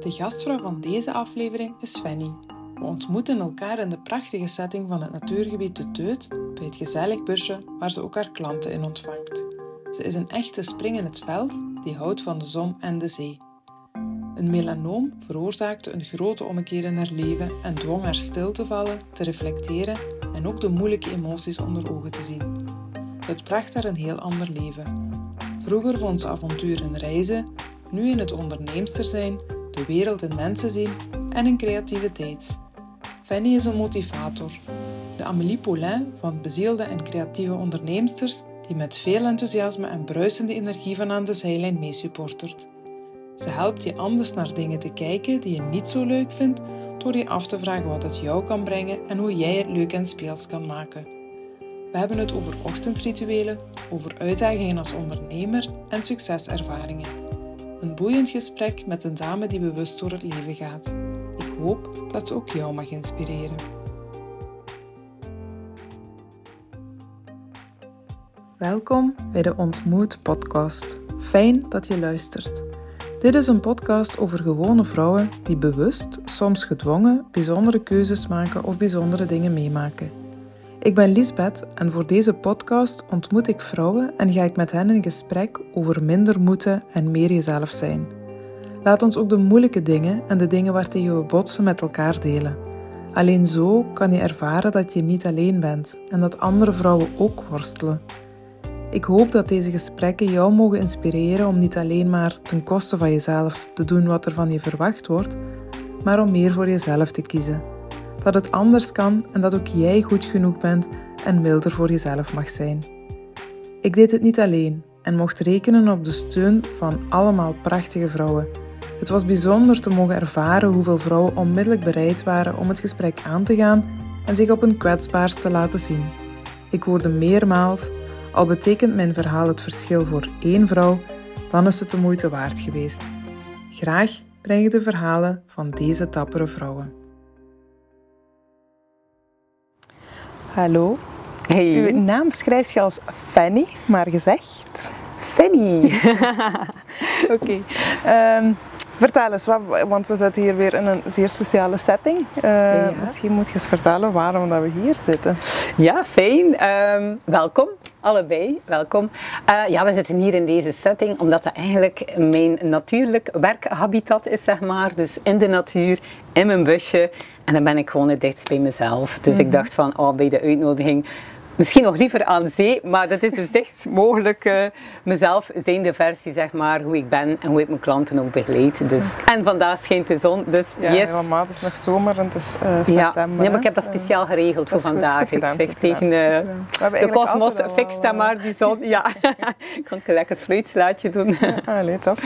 De gastvrouw van deze aflevering is Fanny. We ontmoeten elkaar in de prachtige setting van het natuurgebied De Teut bij het gezellig busje waar ze ook haar klanten in ontvangt. Ze is een echte spring in het veld die houdt van de zon en de zee. Een melanoom veroorzaakte een grote ommekeer in haar leven en dwong haar stil te vallen, te reflecteren en ook de moeilijke emoties onder ogen te zien. Het bracht haar een heel ander leven. Vroeger vond ze avontuur in reizen, nu in het onderneemster zijn, de wereld in mensen zien en in creativiteit. Fanny is een motivator. De Amélie Paulin van bezielde en creatieve onderneemsters die met veel enthousiasme en bruisende energie van aan de zijlijn meesupportert. Ze helpt je anders naar dingen te kijken die je niet zo leuk vindt, door je af te vragen wat het jou kan brengen en hoe jij het leuk en speels kan maken. We hebben het over ochtendrituelen, over uitdagingen als ondernemer en succeservaringen. Een boeiend gesprek met een dame die bewust door het leven gaat. Ik hoop dat ze ook jou mag inspireren. Welkom bij de Ontmoet podcast. Fijn dat je luistert. Dit is een podcast over gewone vrouwen die bewust, soms gedwongen, bijzondere keuzes maken of bijzondere dingen meemaken. Ik ben Lisbeth en voor deze podcast ontmoet ik vrouwen en ga ik met hen in gesprek over minder moeten en meer jezelf zijn. Laat ons ook de moeilijke dingen en de dingen waartegen we botsen met elkaar delen. Alleen zo kan je ervaren dat je niet alleen bent en dat andere vrouwen ook worstelen. Ik hoop dat deze gesprekken jou mogen inspireren om niet alleen maar ten koste van jezelf te doen wat er van je verwacht wordt, maar om meer voor jezelf te kiezen. Dat het anders kan en dat ook jij goed genoeg bent en milder voor jezelf mag zijn. Ik deed het niet alleen en mocht rekenen op de steun van allemaal prachtige vrouwen. Het was bijzonder te mogen ervaren hoeveel vrouwen onmiddellijk bereid waren om het gesprek aan te gaan en zich op hun kwetsbaarst te laten zien. Ik hoorde meermaals al betekent mijn verhaal het verschil voor één vrouw, dan is het de moeite waard geweest. Graag breng ik de verhalen van deze dappere vrouwen. Hallo. Hey. Uw naam schrijf je als Fanny, maar gezegd? Fanny. Oké. Ehm, vertel eens, wat, want we zitten hier weer in een zeer speciale setting. Uh, Misschien moet je eens vertellen waarom dat we hier zitten. Ja, fijn. Ehm, welkom, allebei. Welkom. Uh, ja, we zitten hier in deze setting omdat dat eigenlijk mijn natuurlijk werkhabitat is, zeg maar. Dus in de natuur, in mijn busje. En dan ben ik gewoon het dichtst bij mezelf. Dus mm -hmm. ik dacht van, oh, bij de uitnodiging Misschien nog liever aan zee, maar dat is dus dichtst mogelijk uh, mezelf zijnde versie, zeg maar, hoe ik ben en hoe ik mijn klanten ook begeleid. Dus. En vandaad schijnt de zon, dus ja, yes. Ja, het is nog zomer en het is uh, september. Ja, maar ik heb dat speciaal geregeld voor vandaag. Goed, gedaan, ik zeg tegen uh, de kosmos, fix dat maar, die zon. Ja, ik kan een lekker fluitslaatje doen. Ja, allee, tof.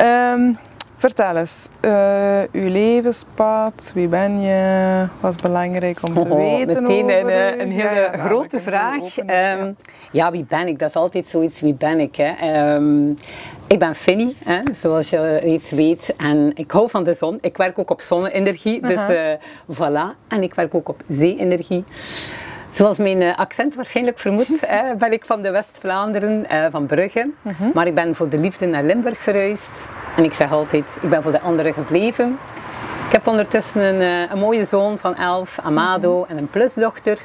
Um, Vertel eens, uh, uw levenspad, wie ben je, wat is belangrijk om te oh, weten Meteen over een, een hele ja, grote vraag. Um, ja. ja. wie ben ik? Dat is altijd zoiets, wie ben ik? Hè? Um, ik ben Finny, hè, zoals je iets weet. En ik hou van de zon. Ik werk ook op zonne-energie, dus uh, voilà. En ik werk ook op zee-energie. Zoals mijn accent waarschijnlijk vermoedt, ben ik van de West-Vlaanderen, van Brugge. -huh. Maar ik ben voor de liefde naar Limburg verhuisd. En ik zeg altijd, ik ben voor de anderen gebleven. Ik heb ondertussen een, een mooie zoon van 11, Amado, -huh. en een plusdochter.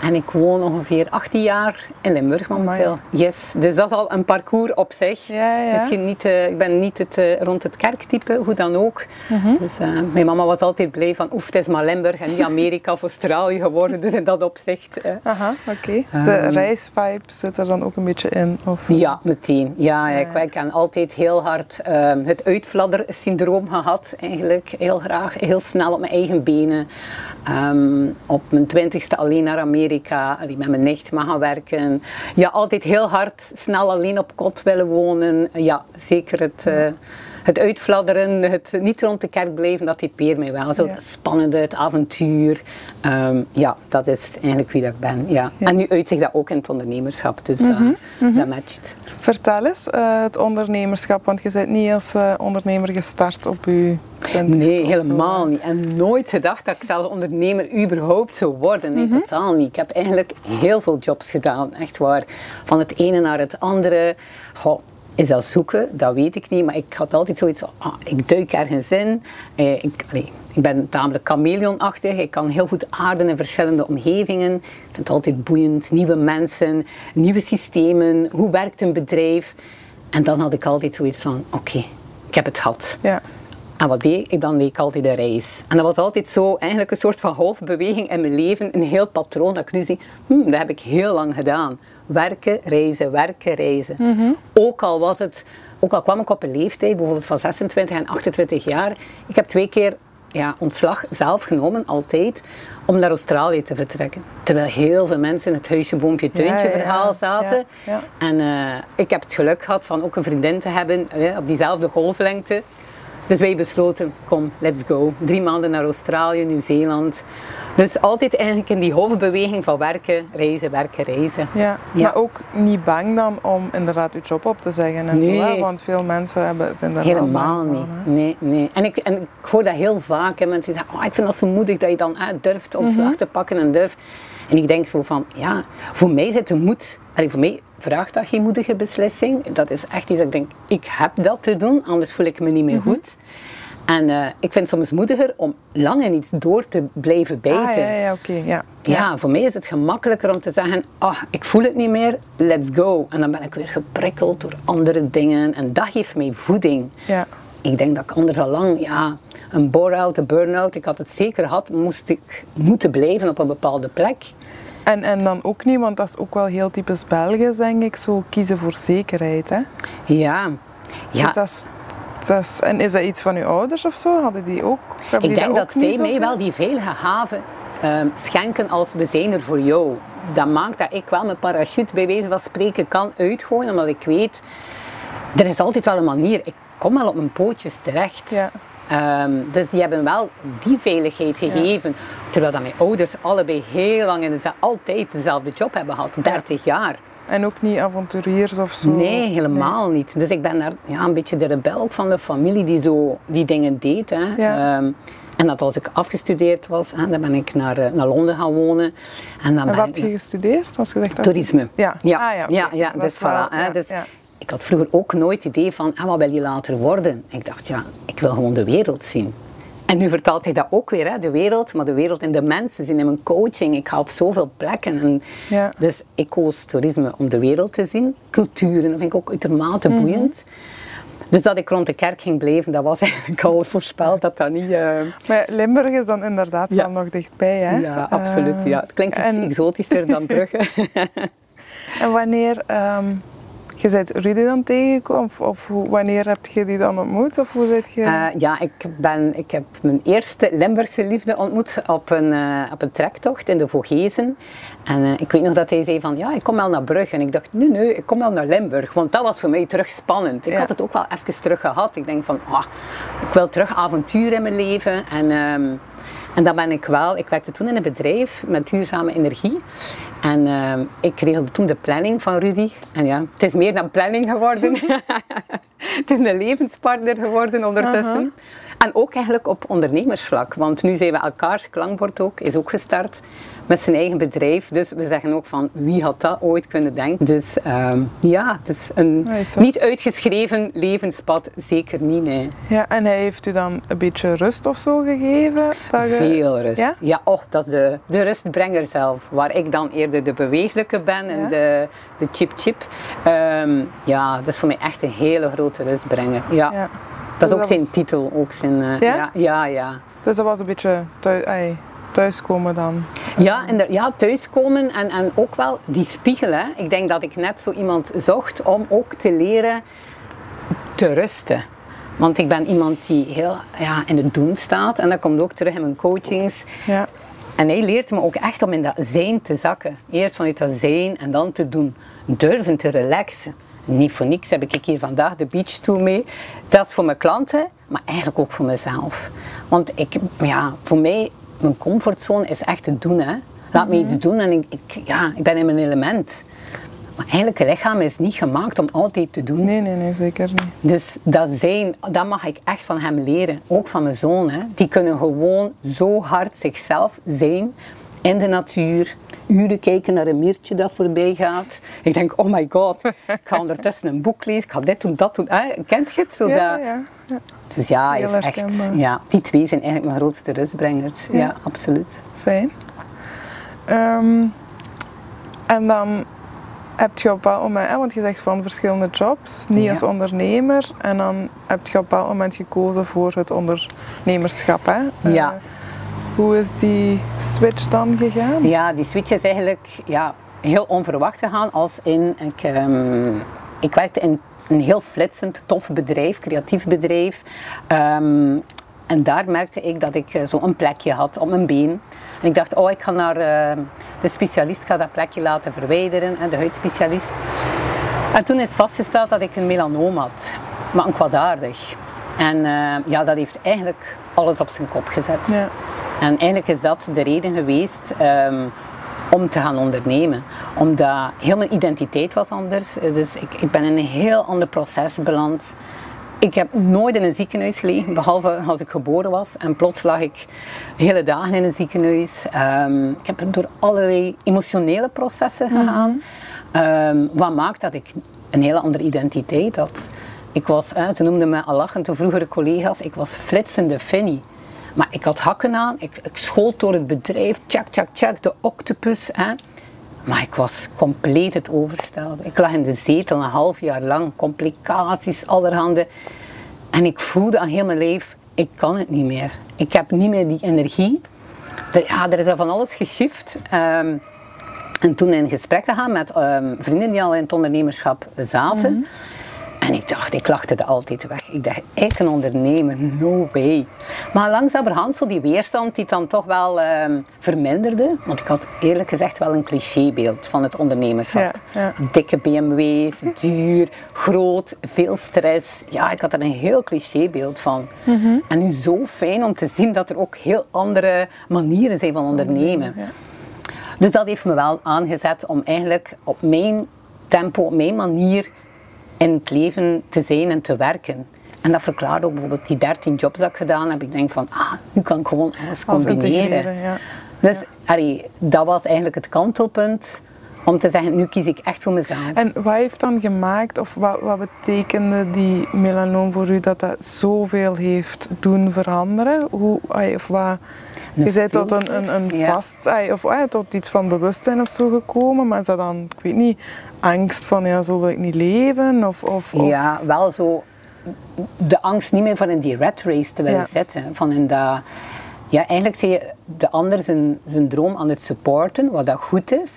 En ik woon ongeveer 18 jaar in Limburg momenteel. Yes. Dus dat is al een parcours op zich. Ja, ja. Misschien niet, uh, ik ben niet het, uh, rond het kerktype, hoe dan ook. -huh. Dus uh, mijn mama was altijd blij van, oef, het is maar Limburg en niet Amerika of Australië geworden. Dus in dat opzicht. Aha, oké. Okay. De um, reisvibe zit er dan ook een beetje in? Of? Ja, meteen. Ja, ja. Ik, ik heb altijd heel hard ehm, het uitfladder-syndroom gehad. Eigenlijk heel graag, heel snel op mijn eigen benen. Um, op mijn twintigste alleen naar Amerika. Amerika, met mijn nicht mag gaan werken. Ja, altijd heel hard, snel alleen op kot willen wonen. Ja, zeker het, uh, het uitfladderen, het niet rond de kerk blijven, dat typeert mij wel. Zo ja. spannende, het avontuur. Um, ja, dat is eigenlijk wie dat ik ben. Ja. ja. En nu uitzicht dat ook in het ondernemerschap, dus mm -hmm. dat, mm -hmm. dat matcht. Vertel eens, uh, het ondernemerschap, want je bent niet als uh, ondernemer gestart op je Nee, helemaal zo. niet. En nooit gedacht dat ik zelfs ondernemer überhaupt zou worden. Nee, mm -hmm. totaal niet. Ik heb eigenlijk heel veel jobs gedaan, echt waar. Van het ene naar het andere. Goh, Is dat zoeken? Dat weet ik niet. Maar ik had altijd zoiets van, ah, ik duik ergens in. Eh, ik, ik ben tamelijk chameleonachtig. Ik kan heel goed aarden in verschillende omgevingen. Ik vind het altijd boeiend. Nieuwe mensen, nieuwe systemen. Hoe werkt een bedrijf? En dan had ik altijd zoiets van, oké, ik heb het gehad. Ja. En wat deed ik? Dan deed ik altijd een reis. En dat was altijd zo, eigenlijk een soort van golfbeweging in mijn leven. Een heel patroon dat ik nu zie, hmm, dat heb ik heel lang gedaan. Werken, reizen, werken, reizen. Ook al was het, ook al kwam ik op een leeftijd, bijvoorbeeld van 26 en 28 jaar. Ik heb twee keer ja, ontslag zelf genomen, altijd, om naar Australië te vertrekken. Terwijl heel veel mensen in het huisje, boompje, tuintje Ja, ja, verhaal zaten. Ja. En eh, ik heb het geluk gehad van ook een vriendin te hebben op diezelfde golflengte. Dus wij besloten, kom, let's go. Drie maanden naar Australië, Nieuw-Zeeland. Dus altijd eigenlijk in die hoofdbeweging van werken, reizen, werken, reizen. Ja, Ja. maar ook niet bang dan om inderdaad je job op te zeggen en zo, Nee. hè? want veel mensen hebben, zijn daar Helemaal bang niet. van. Nee, nee. En ik, en ik hoor dat heel vaak. Hè, mensen die zeggen, oh, ik vind dat zo moedig dat je dan hè, durft ontslag Mhm. te pakken en durft. En ik denk zo van, ja, voor mij zit de moed... Allee, voor mij vraagt dat geen moedige beslissing. Dat is echt iets dat ik denk, ik heb dat te doen, anders voel ik me niet Mhm. meer goed. En eh, ik vind het soms moediger om lang in iets door te blijven bijten. Ah, ja, ja, oké, ja. Ja, voor mij is het gemakkelijker om te zeggen, ah, ik voel het niet meer, let's go. En dan ben ik weer geprikkeld door andere dingen en dat geeft mij voeding. Ja. Ik denk dat ik anders al lang, ja, een bore-out, een burn-out, ik had het zeker gehad, moest ik moeten blijven op een bepaalde plek. En, en dan ook niet, want dat is ook wel heel typisch Belgisch, denk ik, zo kiezen voor zekerheid. Hè? Ja, ja. Dus dat is, dat is, en is dat iets van uw ouders of zo? Hadden die ook? Ik die denk dat zij mij wel die veilige haven ehm, schenken als we zijn er voor jou. Dat maakt dat ik wel mijn parachute bij wijze van spreken kan uitgooien, omdat ik weet, er is altijd wel een manier. Ik kom wel op mijn pootjes terecht. Ja. Ehm, dus die hebben wel die veiligheid gegeven. Terwijl dat mijn ouders allebei heel lang in dezelfde, altijd dezelfde job hebben gehad, 30 jaar. En ook niet avonturiers of zo? Nee, helemaal niet. Dus ik ben daar ja, een beetje de rebel ook van de familie die zo die dingen deed. Hè. Ja. Ehm, en dat als ik afgestudeerd was, hè, dan ben ik naar, eh, naar Londen gaan wonen. En dan En wat heb je gestudeerd? Was gezegd dat- toerisme. Ja. ja, Ah, ja, ja, ja, dus is wel- voilà. hè, ja, dus ja. Ik had vroeger ook nooit het idee van, ah, wat wil je later worden? Ik dacht, ja, ik wil gewoon de wereld zien. En nu vertaalt zich dat ook weer, hè, de wereld, maar de wereld in de mensen zien, in mijn coaching. Ik ga op zoveel plekken. En Ja. Dus ik koos toerisme om de wereld te zien. Culturen, dat vind ik ook uitermate Mhm. boeiend. Dus dat ik rond de kerk ging blijven, dat was eigenlijk al voorspeld dat dat niet... eh, Maar Limburg is dan inderdaad Ja. wel nog dichtbij, hè? ja, absoluut. Eh, Ja. Het klinkt iets en- exotischer dan Brugge. En wanneer, ehm, je bent Rudy dan tegengekomen, of, of hoe- wanneer heb je die dan ontmoet? Of hoe je... Eh, ja, ik, ben, ik heb mijn eerste Limburgse liefde ontmoet op een, eh, op een trektocht in de Vogezen. En eh, ik weet nog dat hij zei van, ja, ik kom wel naar Brugge. En ik dacht, nee, nee, ik kom wel naar Limburg. Want dat was voor mij terug spannend. Ik Ja. had het ook wel even terug gehad. Ik denk van, ah, ik wil terug avontuur in mijn leven. En, ehm, en dat ben ik wel. Ik werkte toen in een bedrijf met duurzame energie. En ehm, ik regelde toen de planning van Rudy. En ja, het is meer dan planning geworden. het is een levenspartner geworden ondertussen. En ook eigenlijk op ondernemersvlak. Want nu zijn we elkaars klankbord ook, is ook gestart met zijn eigen bedrijf. Dus we zeggen ook van, wie had dat ooit kunnen denken? Dus ehm, ja, het is een Nee, niet uitgeschreven levenspad, zeker niet, nee. Ja, en hij heeft u dan een beetje rust of zo gegeven? Dat je- Veel rust. Ja? Ja, och, dat is de, de rustbrenger zelf. Waar ik dan eerder de bewegelijke ben en Ja. de, de chip-chip. Ehm, ja, dat is voor mij echt een hele grote rustbrenger. Ja. Ja. Dat is ook zijn titel. Ook zijn, eh, Ja? ja? Ja, ja. Dus dat was een beetje thuiskomen dan. Ja, en er- ja, thuiskomen en, en ook wel die spiegel. Hè. Ik denk dat ik net zo iemand zocht om ook te leren te rusten. Want ik ben iemand die heel ja, in het doen staat. En dat komt ook terug in mijn coachings. Ja. En hij leert me ook echt om in dat zijn te zakken. Eerst vanuit dat zijn en dan te doen. Durven te relaxen. Niet voor niks heb ik hier vandaag de beach tool mee. Dat is voor mijn klanten, maar eigenlijk ook voor mezelf. Want ik, ja, voor mij, mijn comfortzone is echt het doen. Hè. Laat me iets doen en ik, ik, ja, ik ben in mijn element. Maar eigenlijk, het lichaam is niet gemaakt om altijd te doen. Nee, nee, nee, zeker niet. Dus dat zijn, dat mag ik echt van hem leren. Ook van mijn zoon. Hè. Die kunnen gewoon zo hard zichzelf zijn. In de natuur, uren kijken naar een miertje dat voorbij gaat. Ik denk, oh my god, ik ga ondertussen een boek lezen, ik ga dit doen, dat doen. Eh, kent je het? Zo Ja, dat- ja, ja. Dus ja, Heel heeft echt, ja, die twee zijn eigenlijk mijn grootste rustbrengers. Ja, Ja. absoluut. Fijn. Ehm, en dan heb je op dat moment, want je zegt van verschillende jobs, niet Ja. als ondernemer. En dan heb je op dat moment gekozen voor het ondernemerschap. Hè? Ja. Eh, hoe is die switch dan gegaan? Ja, die switch is eigenlijk ja, heel onverwacht gegaan. Als in, ik, ehm, ik werkte in een heel flitsend, tof bedrijf, creatief bedrijf. Ehm, en daar merkte ik dat ik eh, zo een plekje had op mijn been. En ik dacht, oh, ik ga naar eh, de specialist, ga dat plekje laten verwijderen, hè, de huidspecialist. En toen is vastgesteld dat ik een melanoom had, maar een kwaadaardig. En eh, ja, dat heeft eigenlijk alles op zijn kop gezet. Ja. En eigenlijk is dat de reden geweest ehm, om te gaan ondernemen. Omdat heel mijn identiteit was anders. Dus ik, ik ben in een heel ander proces beland. Ik heb nooit in een ziekenhuis gelegen, behalve als ik geboren was. En plots lag ik hele dagen in een ziekenhuis. Ehm, ik heb door allerlei emotionele processen gegaan. Ehm, wat maakt dat ik een hele andere identiteit had. Ik was, ze noemden me al lachend de vroegere collega's, ik was flitsende Finny. Maar ik had hakken aan, ik, ik schoot door het bedrijf, tjak, tjak, tjak, de octopus. Hè. Maar ik was compleet het overstelde. Ik lag in de zetel een half jaar lang, complicaties, allerhande. En ik voelde aan heel mijn lijf, ik kan het niet meer. Ik heb niet meer die energie. Er, ja, is al van alles geshift. Ehm, en toen in gesprek gegaan met ehm, vrienden die al in het ondernemerschap zaten. En ik dacht, ik lachte het altijd weg. Ik dacht, ik een ondernemer, no way. Maar langzamerhand, zo die weerstand die dan toch wel ehm, verminderde. Want ik had eerlijk gezegd wel een clichébeeld van het ondernemerschap. Ja, ja. Dikke BMW's, duur, groot, veel stress. Ja, ik had er een heel clichébeeld van. En nu zo fijn om te zien dat er ook heel andere manieren zijn van ondernemen. Ja. Dus dat heeft me wel aangezet om eigenlijk op mijn tempo, op mijn manier in het leven te zijn en te werken. En dat verklaart ook bijvoorbeeld die 13 jobs dat ik gedaan heb. Ik denk van, ah, nu kan ik gewoon alles combineren. ja. Dus allee, dat was eigenlijk het kantelpunt om te zeggen, nu kies ik echt voor mezelf. En wat heeft dan gemaakt, of wat, wat betekende die melanoom voor u dat dat zoveel heeft doen veranderen? Hoe, of wat, Een je bent tot een, een, een ja. vast, of tot iets van bewustzijn of zo gekomen, maar is dat dan, ik weet niet, angst van ja, zo wil ik niet leven? Of, of, of- Ja, wel zo de angst niet meer van in die rat race te willen Ja. zitten. Van in dat, ja, eigenlijk zie je de ander zijn, zijn droom aan het supporten, wat dat goed is.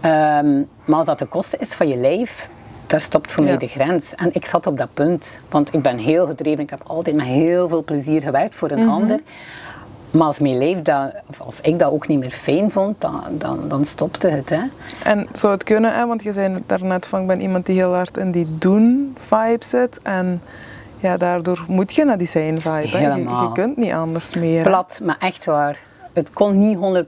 Ehm, maar als dat de kosten is van je lijf, daar stopt voor Ja. mij de grens. En ik zat op dat punt, want ik ben heel gedreven. Ik heb altijd met heel veel plezier gewerkt voor een Mhm. ander. Maar als mijn lijf dat, of als ik dat ook niet meer fijn vond, dan, dan, dan stopte het. Hè. En zou het kunnen, hè, want je zei daarnet van ik ben iemand die heel hard in die doen-vibe zit en ja, daardoor moet je naar die zijn-vibe. Je, Helemaal. je kunt niet anders meer. Plat, maar echt waar. Het kon niet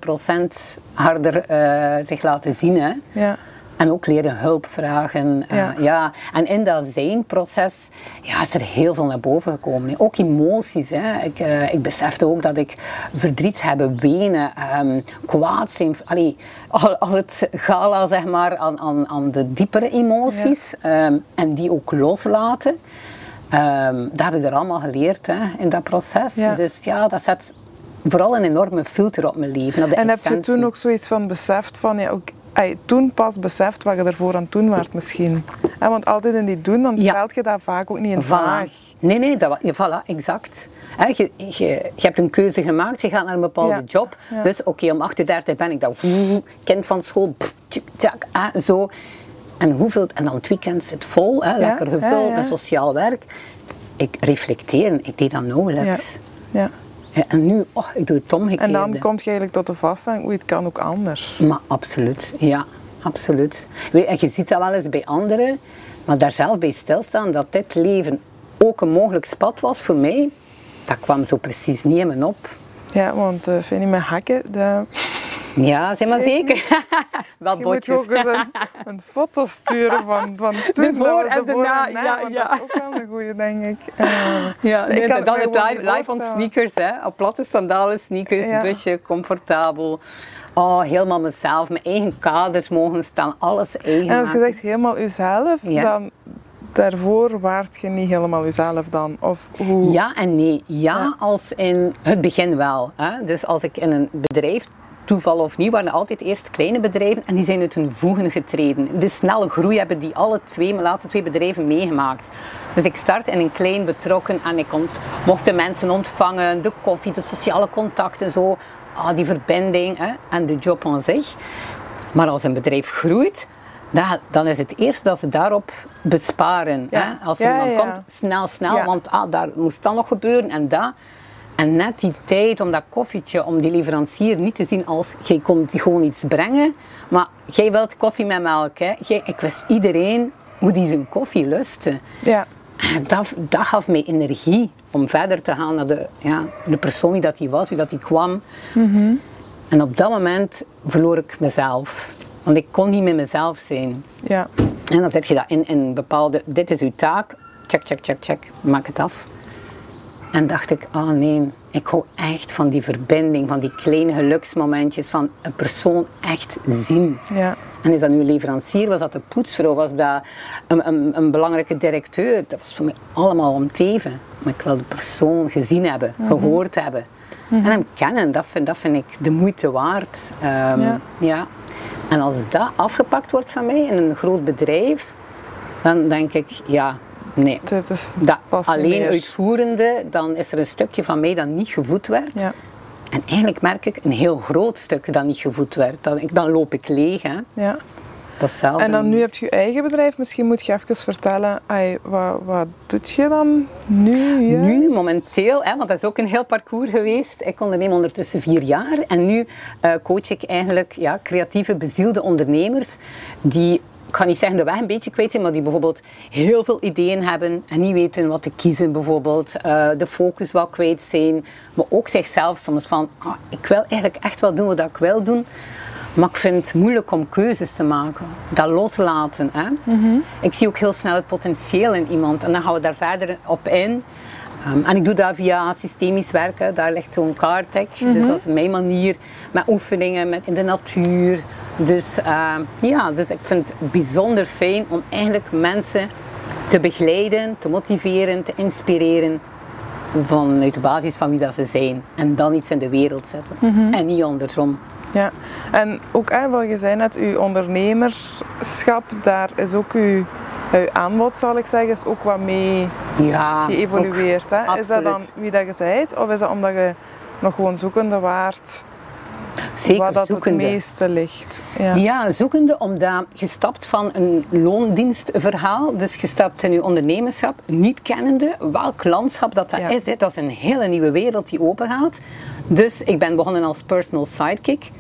100% harder eh, zich laten zien. Hè. Ja. En ook leren hulp vragen. eh, Ja. ja. En in dat zijn-proces ja, is er heel veel naar boven gekomen. Ook emoties. Hè. Ik, eh, ik besefte ook dat ik verdriet heb, wenen, ehm, kwaad zijn. Allee, al, al het gala zeg maar, aan, aan, aan de diepere emoties. ehm, en die ook loslaten. Ehm, dat heb ik er allemaal geleerd hè, in dat proces. Ja. Dus ja, dat zet vooral een enorme filter op mijn leven. op de En heb je toen ook zoiets van beseft van, ja, ook, toen pas beseft wat je ervoor aan het doen waart misschien? Want altijd in die doen, dan stelt je dat vaak ook niet in Voilà. vraag. Nee, nee, dat, voilà, exact. Je, je, je hebt een keuze gemaakt, je gaat naar een bepaalde Ja, job. ja. Dus oké, om 38 ben ik dan kind van school, pff, tjik, tjak, hè, zo. En, hoeveel, en dan het weekend zit vol, lekker ja, gevuld met sociaal werk. Ik reflecteer, ik deed dat nauwelijks. Ja. Ja, en nu, oh, ik doe het. En dan kom je eigenlijk tot de vaststelling, oei, het kan ook anders. Maar absoluut, ja, absoluut. En je ziet dat wel eens bij anderen, maar daar zelf bij stilstaan dat dit leven ook een mogelijk pad was voor mij, dat kwam zo precies niet in me op. Ja, want uh, vind je met hakken, de... Ja, zeg maar zeker. wel je moet botjes. ook eens een, een foto sturen van, van toen. De voor en de na, ja, ja. Dat is ook wel een goeie, denk ik. Uh, Ja, nee, dan het live, live on sneakers, hè. op platte sandalen, sneakers, Ja. busje, comfortabel. Oh, helemaal mezelf, mijn eigen kaders mogen staan, alles eigen En je zegt helemaal jezelf, Ja. dan daarvoor waart je niet helemaal jezelf dan? Of hoe? Ja en nee. Ja, Ja. als in het begin wel. Hè. Dus als ik in een bedrijf, toeval of niet, waren altijd eerst kleine bedrijven en die zijn uit hun voegen getreden. De snelle groei hebben die alle twee, mijn laatste twee bedrijven meegemaakt. Dus ik start in een klein betrokken en ik mocht de mensen ontvangen, de koffie, de sociale contacten, zo. Ah, die verbinding hè, en de job aan zich. Maar als een bedrijf groeit, dan, dan is het eerst dat ze daarop besparen. Ja. Hè? Als er Ja, iemand ja. komt, snel, snel, want ah, daar moest dan nog gebeuren en dat. En net die tijd om dat koffietje, om die leverancier niet te zien als jij komt gewoon iets brengen, maar jij wilt koffie met melk. Hè? Jij, ik wist iedereen hoe die zijn koffie lustte. Ja. Dat, dat gaf mij energie om verder te gaan naar de, ja, de persoon wie dat hij was, wie dat hij kwam. En op dat moment verloor ik mezelf. Want ik kon niet met mezelf zijn. Ja. En dan zet je dat in, in bepaalde, dit is uw taak, check, check, check, check, maak het af. En dacht ik, oh nee, ik hou echt van die verbinding, van die kleine geluksmomentjes, van een persoon echt zien. Ja. En is dat nu leverancier, was dat de poetsvrouw, was dat een, een, een belangrijke directeur? Dat was voor mij allemaal om het even. Maar ik wil de persoon gezien hebben, gehoord hebben. En hem kennen, dat vind, dat vind ik de moeite waard. Ehm, Ja. ja. En als dat afgepakt wordt van mij in een groot bedrijf, dan denk ik, ja, nee. Is Dat past niet alleen uitvoerende, dan is er een stukje van mij dat niet gevoed werd. Ja. En eigenlijk merk ik een heel groot stuk dat niet gevoed werd. Dan, dan loop ik leeg. Hè. Ja. Dat is zelden. En dan nu heb je je eigen bedrijf. Misschien moet je even vertellen, ai, wat, wat doet je dan nu? Nu, momenteel, hè, want dat is ook een heel parcours geweest. Ik onderneem ondertussen vier jaar. En nu eh, coach ik eigenlijk ja, creatieve, bezielde ondernemers die, ik ga niet zeggen de weg een beetje kwijt zijn, maar die bijvoorbeeld heel veel ideeën hebben en niet weten wat te kiezen bijvoorbeeld. eh, de focus wel kwijt zijn. Maar ook zichzelf soms van, ah, ik wil eigenlijk echt wel doen wat ik wil doen. Maar ik vind het moeilijk om keuzes te maken. Dat loslaten. Hè? Ik zie ook heel snel het potentieel in iemand. En dan gaan we daar verder op in. Ehm, en ik doe dat via systemisch werken. Daar ligt zo'n kaartek. Dus dat is mijn manier. Met oefeningen met in de natuur. Dus ehm, ja, dus ik vind het bijzonder fijn om eigenlijk mensen te begeleiden, te motiveren, te inspireren. Vanuit de basis van wie dat ze zijn. En dan iets in de wereld zetten. En niet andersom. Ja. En ook, hè, wat je zei net, uw ondernemerschap, daar is ook uw aanbod, zal ik zeggen, is ook wat mee Ja, geëvolueerd. Hè? Is dat dan wie dat je bent, of is dat omdat je nog gewoon zoekende waart, Zeker waar dat zoekende. het meeste ligt? Ja. Ja, zoekende omdat je stapt van een loondienstverhaal, dus je stapt in je ondernemerschap, niet kennende welk landschap dat, dat Ja. is. Hè. Dat is een hele nieuwe wereld die opengaat. Dus ik ben begonnen als personal sidekick.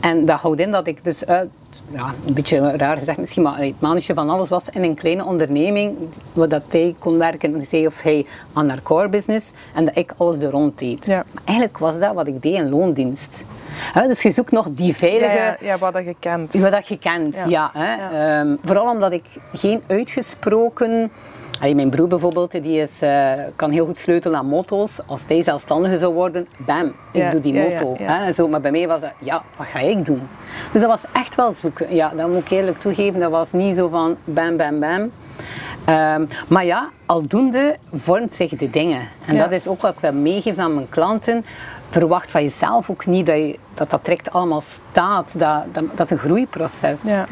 En dat houdt in dat ik dus uit, ja, een beetje raar gezegd misschien, maar het mannetje van alles was in een kleine onderneming, waar dat hij kon werken, zij of hij, aan haar core business, en dat ik alles er rond deed. Ja. Maar eigenlijk was dat wat ik deed in loondienst. Dus je zoekt nog die veilige... Ja, wat dat je kent. Wat dat je kent, Ja. Ehm, vooral omdat ik geen uitgesproken... Allee, mijn broer bijvoorbeeld, die is, eh, kan heel goed sleutelen aan motto's. Als hij zelfstandige zou worden, bam, ik doe die motto. ja. Hè. Zo, maar bij mij was dat, ja, wat ga ik doen? Dus dat was echt wel Ja, dat moet ik eerlijk toegeven. Dat was niet zo van bam, bam, bam. Ehm, maar ja, aldoende vormt zich de dingen. En Ja. dat is ook wat ik wil meegeven aan mijn klanten. Verwacht van jezelf ook niet dat je, dat, dat direct allemaal staat. Dat, dat, dat is een groeiproces. Ja.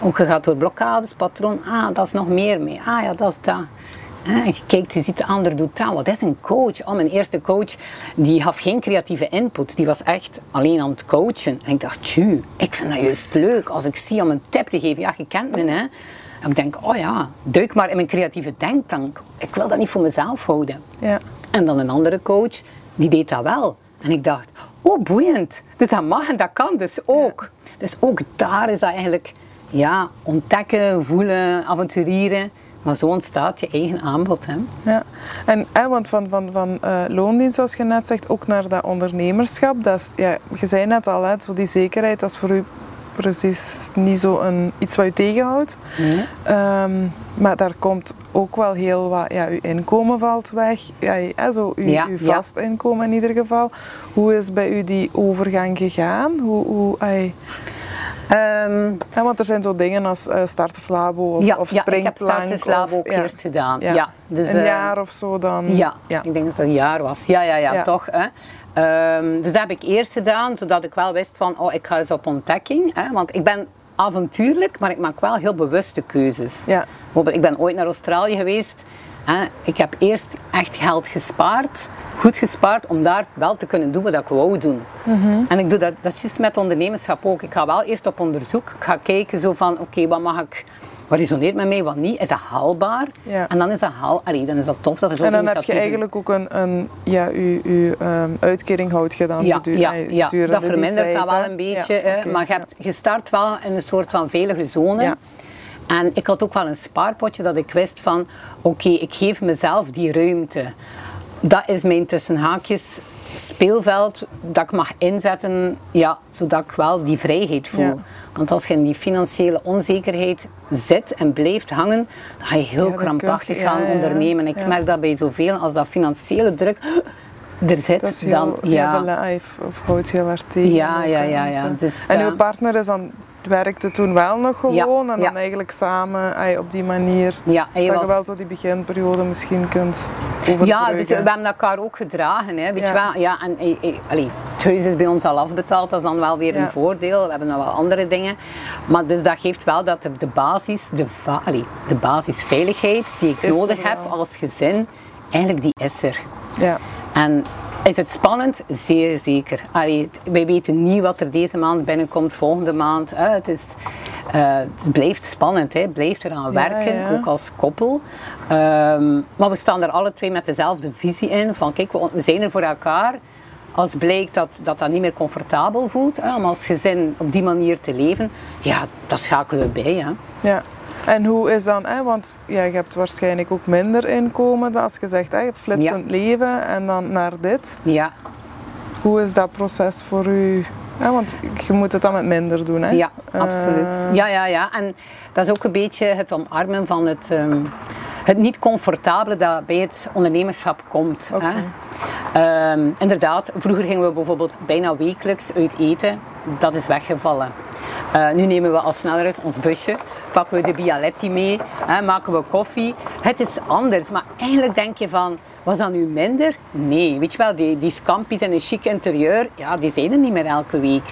Ook je gaat door blokkades, patroon. Ah, dat is nog meer mee. Ah ja, dat is dat. En je kijkt, je ziet de ander doet dat. Wat is een coach? Oh, mijn eerste coach die gaf geen creatieve input. Die was echt alleen aan het coachen. En ik dacht, tju, ik vind dat juist leuk. Als ik zie om een tip te geven. Ja, je kent me, hè. En ik denk, oh ja, duik maar in mijn creatieve denktank. Ik wil dat niet voor mezelf houden. Ja. En dan een andere coach, die deed dat wel. En ik dacht, oh boeiend. Dus dat mag en dat kan dus ook. Dus ook daar is dat eigenlijk, ja, ontdekken, voelen, avonturieren. Maar zo ontstaat je eigen aanbod. Hè. Ja, en want van, van, van eh, loondienst, zoals je net zegt, ook naar dat ondernemerschap. Dat is, ja, je zei net al, hè, zo die zekerheid, dat is voor u precies niet zo een, iets wat je tegenhoudt. Nee. Ehm, maar daar komt ook wel heel wat, ja, uw inkomen valt weg. Ja, ja, zo uw, Ja, vast inkomen in ieder geval. Hoe is bij u die overgang gegaan? Hoe, hoe, ai, Ehm, ja, want er zijn zo dingen als eh, starterslabo of, ja, of ja, ik heb of- ook eerst gedaan. Ja. Dus, een eh, jaar of zo dan. Ja, ik denk dat het een jaar was. Ja, ja, ja, Ja. toch. Hè. Ehm, dus dat heb ik eerst gedaan, zodat ik wel wist van, oh, ik ga eens op ontdekking. Hè, want ik ben avontuurlijk, maar ik maak wel heel bewuste keuzes. Ja. Bijvoorbeeld, ik ben ooit naar Australië geweest. Ik heb eerst echt geld gespaard, goed gespaard, om daar wel te kunnen doen wat ik wou doen. Mhm. En ik doe dat, dat is juist met ondernemerschap ook. Ik ga wel eerst op onderzoek. Ik ga kijken zo van, oké, wat mag ik... Wat resoneert met mij, wat niet? Is dat haalbaar? Ja. En dan is dat haal, allee, dan is dat tof dat er zo'n En dan heb je eigenlijk ook een, een ja, uw, uw ehm, uitkering houdt je dan Ja, ja, dat vermindert tijd, dat wel een beetje. Ja, maar je, hebt, je start wel in een soort van veilige zone. En ik had ook wel een spaarpotje dat ik wist van, oké, ik geef mezelf die ruimte. Dat is mijn tussen haakjes speelveld dat ik mag inzetten, ja, zodat ik wel die vrijheid voel. Ja. Want als je in die financiële onzekerheid zit en blijft hangen, dan ga je heel Ja, krampachtig kun je- ja, gaan ondernemen. Ik merk dat bij zoveel, als dat financiële druk er zit, Dat is heel, dan ja. bela- of, of houdt heel hard tegen. Ja, ja, ja, ja. eh, Dus en uw partner is dan, werkte toen wel nog gewoon en ja. dan eigenlijk samen ai, op die manier Ja, dat was... je wel zo die beginperiode misschien kunt overbruggen. Ja, dus we hebben elkaar ook gedragen, hè, weet Ja. je wel. Ja, en, eh, eh, allee, het huis is bij ons al afbetaald, dat is dan wel weer een voordeel. We hebben nog wel andere dingen. Maar dus dat geeft wel dat de basis, de, allee, de basisveiligheid die ik Is nodig heb als gezin, eigenlijk die is er. Ja, En is het spannend? Zeer zeker. Allee, wij weten niet wat er deze maand binnenkomt, volgende maand. Het, is, eh, het blijft spannend, hè. het blijft eraan werken, ja. ook als koppel. Ehm, maar we staan er alle twee met dezelfde visie in. Van kijk, we, we zijn er voor elkaar. Als blijkt dat, dat dat niet meer comfortabel voelt, hè, om als gezin op die manier te leven, ja, dat schakelen we bij. Hè. ja. En hoe is dan, hè, want ja, je hebt waarschijnlijk ook minder inkomen dan als je zegt, hè, je hebt flitsend leven en dan naar dit. Ja. Hoe is dat proces voor u? Want je moet het dan met minder doen, hè? Ja, absoluut. Eh, Ja, ja, ja. En dat is ook een beetje het omarmen van het, ehm, het niet comfortabele dat bij het ondernemerschap komt. Hè. Ehm, inderdaad, vroeger gingen we bijvoorbeeld bijna wekelijks uit eten. Dat is weggevallen. Eh, nu nemen we al sneller eens ons busje, pakken we de Bialetti mee, hè, maken we koffie. Het is anders, maar eigenlijk denk je van, was dat nu minder? Nee, weet je wel, die, die scampi's en een chic interieur, ja, die zijn er niet meer elke week.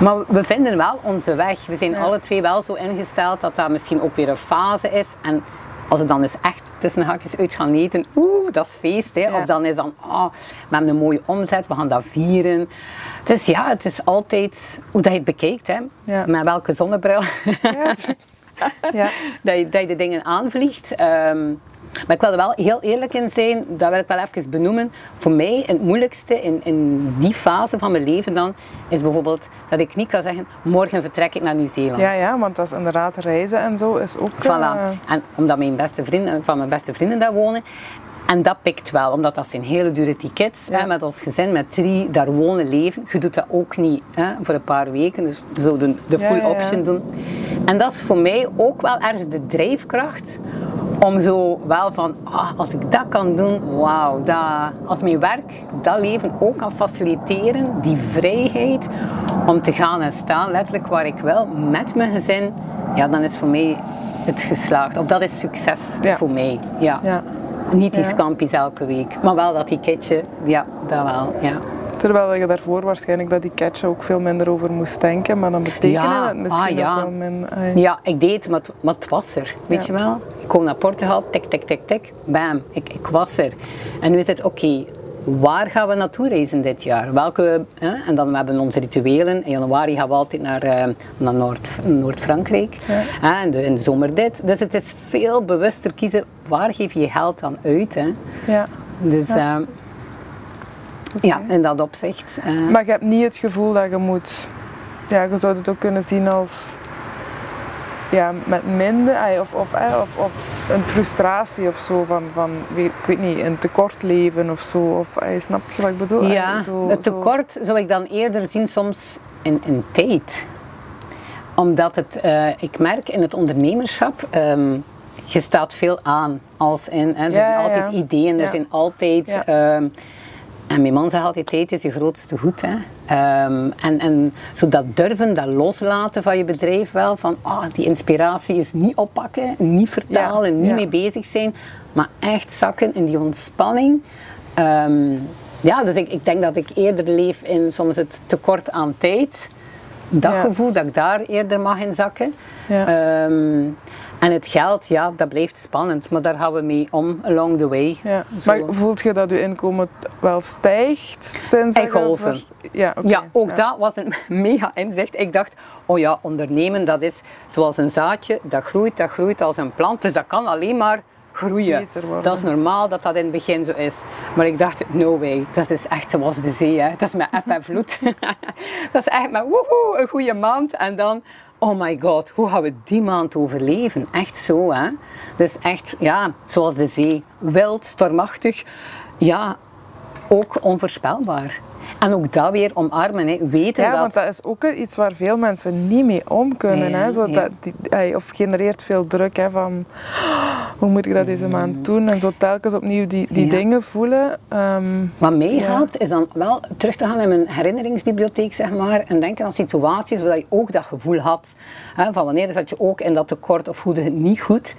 Maar we vinden wel onze weg. We zijn Ja. alle twee wel zo ingesteld dat dat misschien ook weer een fase is. En als het dan eens echt tussen haakjes uit gaan eten, oeh, dat is feest. Hè. Ja. Of dan is dan, oh, we hebben een mooie omzet, we gaan dat vieren. Dus ja, het is altijd hoe dat je het bekijkt. Hè. Ja. Met welke zonnebril Ja. ja. dat, je, dat je de dingen aanvliegt. Ehm, maar ik wil er wel heel eerlijk in zijn, dat wil ik wel even benoemen. Voor mij het moeilijkste in, in die fase van mijn leven dan, is bijvoorbeeld dat ik niet kan zeggen, morgen vertrek ik naar Nieuw-Zeeland. ja, ja, want dat is inderdaad reizen en zo is ook... Voilà. eh, En omdat mijn beste vrienden, van mijn beste vrienden daar wonen. En dat pikt wel, omdat dat zijn hele dure tickets. Ja. Hè, met ons gezin, met drie, daar wonen, leven. Je doet dat ook niet hè, voor een paar weken. Dus we zouden de Ja, full ja. option doen. En dat is voor mij ook wel ergens de drijfkracht. Om zo wel van, ah, als ik dat kan doen, wauw. Dat, als mijn werk dat leven ook kan faciliteren, die vrijheid om te gaan en staan, letterlijk waar ik wil, met mijn gezin. Ja, dan is voor mij het geslaagd. Of dat is succes Ja. voor mij. Ja. ja. Niet die Ja. scampi's elke week, maar wel dat ticketje. Ja, dat wel. Ja. Terwijl je daarvoor waarschijnlijk dat die catch ook veel minder over moest denken, maar dan betekende Ja, het misschien ah, ja. ook wel minder... ja, ik deed het, maar het, maar het was er. Weet je wel? Ik kom naar Portugal, tik, tik, tik, tik, bam, ik, ik was er. En nu is het, oké, waar gaan we naartoe reizen dit jaar? Welke, hè? En dan hebben we onze rituelen. In januari gaan we altijd naar, eh, naar Noord, Noord-Frankrijk. Hè? En de, in de zomer dit. Dus het is veel bewuster kiezen, waar geef je geld dan uit? Hè? Ja. Dus ja. ja, in dat opzicht. eh, Maar je hebt niet het gevoel dat je moet... Ja, je zou het ook kunnen zien als... Ja, met minder, of, of, of, of een frustratie of zo van, van ik weet niet, een tekort leven of zo. Of, ai, snap je wat ik bedoel? Ja, zo- het zo- tekort zou ik dan eerder zien soms in, in tijd. Omdat het, uh, ik merk in het ondernemerschap, um, je staat veel aan. Als in, hè, er zijn altijd ideeën, er zijn altijd... Um, en mijn man zegt altijd, tijd is je grootste goed. Hè. Um, en, en zo dat durven, dat loslaten van je bedrijf wel. Van, oh, die inspiratie is niet oppakken, niet vertalen, niet mee bezig zijn. Maar echt zakken in die ontspanning. Um, ja, dus ik, ik denk dat ik eerder leef in soms het tekort aan tijd. Dat gevoel, dat ik daar eerder mag in zakken. Um, en het geld, ja, dat blijft spannend, maar daar gaan we mee om along the way. Ja. Maar voelt je dat je inkomen wel stijgt sinds En golven. Ja, ja, ook dat was een mega inzicht. Ik dacht, oh ja, ondernemen dat is zoals een zaadje, dat groeit, dat groeit als een plant. Dus dat kan alleen maar groeien. Dat is normaal dat dat in het begin zo is. Maar ik dacht, no way, dat is echt zoals de zee. Hè. Dat is met app en vloed. dat is echt met woehoe, een goede maand. En dan oh my god, hoe gaan we die maand overleven? Echt zo, hè? Dus echt, ja, zoals de zee. Wild, stormachtig, ja, ook onvoorspelbaar. En ook dat weer omarmen, hè. weten ja, dat... want dat is ook iets waar veel mensen niet mee om kunnen. hè. Zo dat, die, of genereert veel druk hè, van hoe moet ik dat deze maand mm. doen? En zo telkens opnieuw die, die dingen voelen. Um, Wat meegaat is dan wel terug te gaan in mijn herinneringsbibliotheek zeg maar, en denken aan situaties waar je ook dat gevoel had. Hè, van wanneer zat je ook in dat tekort of voelde het niet goed.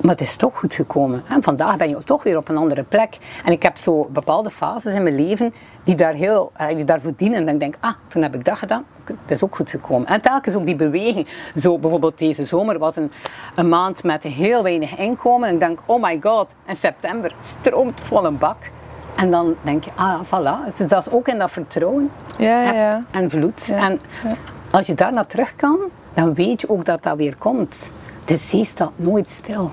Maar het is toch goed gekomen. En vandaag ben je toch weer op een andere plek. En ik heb zo bepaalde fases in mijn leven die daar heel, eh, die daarvoor dienen. En dan denk ik, ah, toen heb ik dat gedaan. Het is ook goed gekomen. En telkens ook die beweging. Zo bijvoorbeeld deze zomer was een, een maand met heel weinig inkomen. En ik denk, oh my god, in september stroomt vol een bak. En dan denk je, ah, voilà. Dus dat is ook in dat vertrouwen ja, ja, ja. en vloed. En als je daar naar terug kan, dan weet je ook dat dat weer komt. De zee staat nooit stil.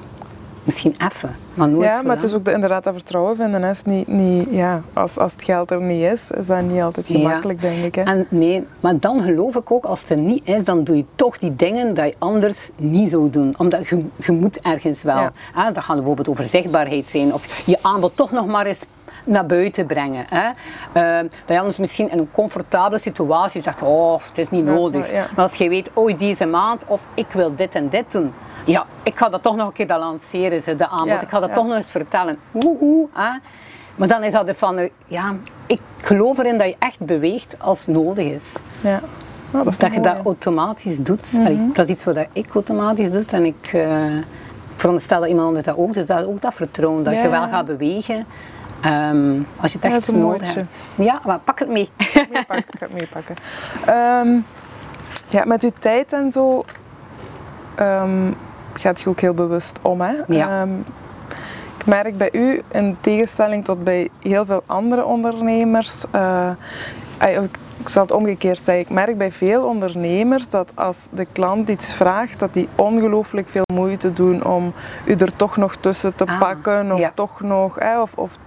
Misschien even, maar nooit Ja, maar het is ook de, inderdaad dat vertrouwen vinden. Is niet, niet, ja, als, als het geld er niet is, is dat niet altijd gemakkelijk, denk ik. Hè. En nee, maar dan geloof ik ook, als het er niet is, dan doe je toch die dingen dat je anders niet zou doen. Omdat je, je moet ergens wel. Ja. Hè, dat gaat bijvoorbeeld over zichtbaarheid zijn. Of je aanbod toch nog maar eens naar buiten brengen. Hè. Uh, dat je anders misschien in een comfortabele situatie zegt, oh, het is niet nodig. Maar als je weet, oh, deze maand, of ik wil dit en dit doen. Ja, ik ga dat toch nog een keer lanceren, ze, de aanbod. ik ga dat toch nog eens vertellen. Woehoe, hè. Maar dan is dat van, ja, ik geloof erin dat je echt beweegt als nodig is. Ja. Nou, dat, dat je dat automatisch doet. Mhm. dat is iets wat ik automatisch doe. En ik, uh, ik veronderstel dat iemand anders dat ook Dus Dat ook dat vertrouwen, dat je wel gaat bewegen. Um, als je het echt nodig hebt. Ja, maar pak het mee. Ik pak het meepakken. Um, ja, met uw tijd en zo um, gaat je ook heel bewust om. Hè? Ja. ik merk bij u, in tegenstelling tot bij heel veel andere ondernemers, uh, ik zal het omgekeerd zeggen. Ik merk bij veel ondernemers dat als de klant iets vraagt, dat die ongelooflijk veel moeite doen om u er toch nog tussen te ah, pakken of toch nog, hè, of, of,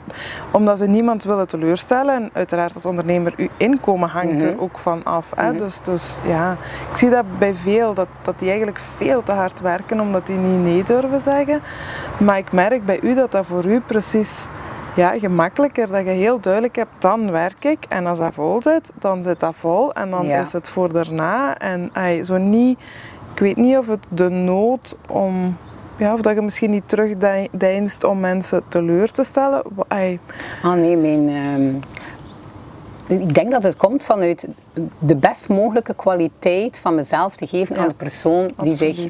omdat ze niemand willen teleurstellen. En uiteraard als ondernemer, uw inkomen hangt er mhm. ook van af. Hè. Dus, dus ja, ik zie dat bij veel, dat, dat die eigenlijk veel te hard werken omdat die niet nee durven zeggen. Maar ik merk bij u dat dat voor u precies ja, gemakkelijker. Dat je heel duidelijk hebt, dan werk ik. En als dat vol zit, dan zit dat vol. En dan is het voor daarna. En ay, zo niet... Ik weet niet of het de nood om... Ja, of dat je misschien niet terugdeinst om mensen teleur te stellen. Ay. Ah nee, mijn... Ehm, ik denk dat het komt vanuit de best mogelijke kwaliteit van mezelf te geven aan de persoon die, zich,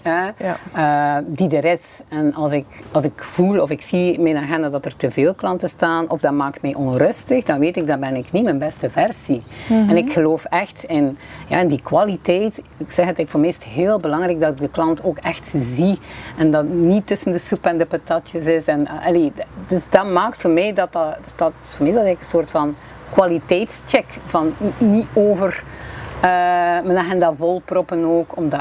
uh, die er is. En als ik, als ik voel of ik zie in mijn agenda dat er te veel klanten staan of dat maakt mij onrustig, dan weet ik dat ben ik niet mijn beste versie. Mhm. En ik geloof echt in, ja, in die kwaliteit. Ik zeg het, ik voor mij is het heel belangrijk dat ik de klant ook echt zie en dat niet tussen de soep en de patatjes is. En, uh, dus dat maakt voor mij dat dat, dat, voor mij is dat een soort van kwaliteitscheck. Van niet over uh, mijn agenda vol proppen ook, omdat...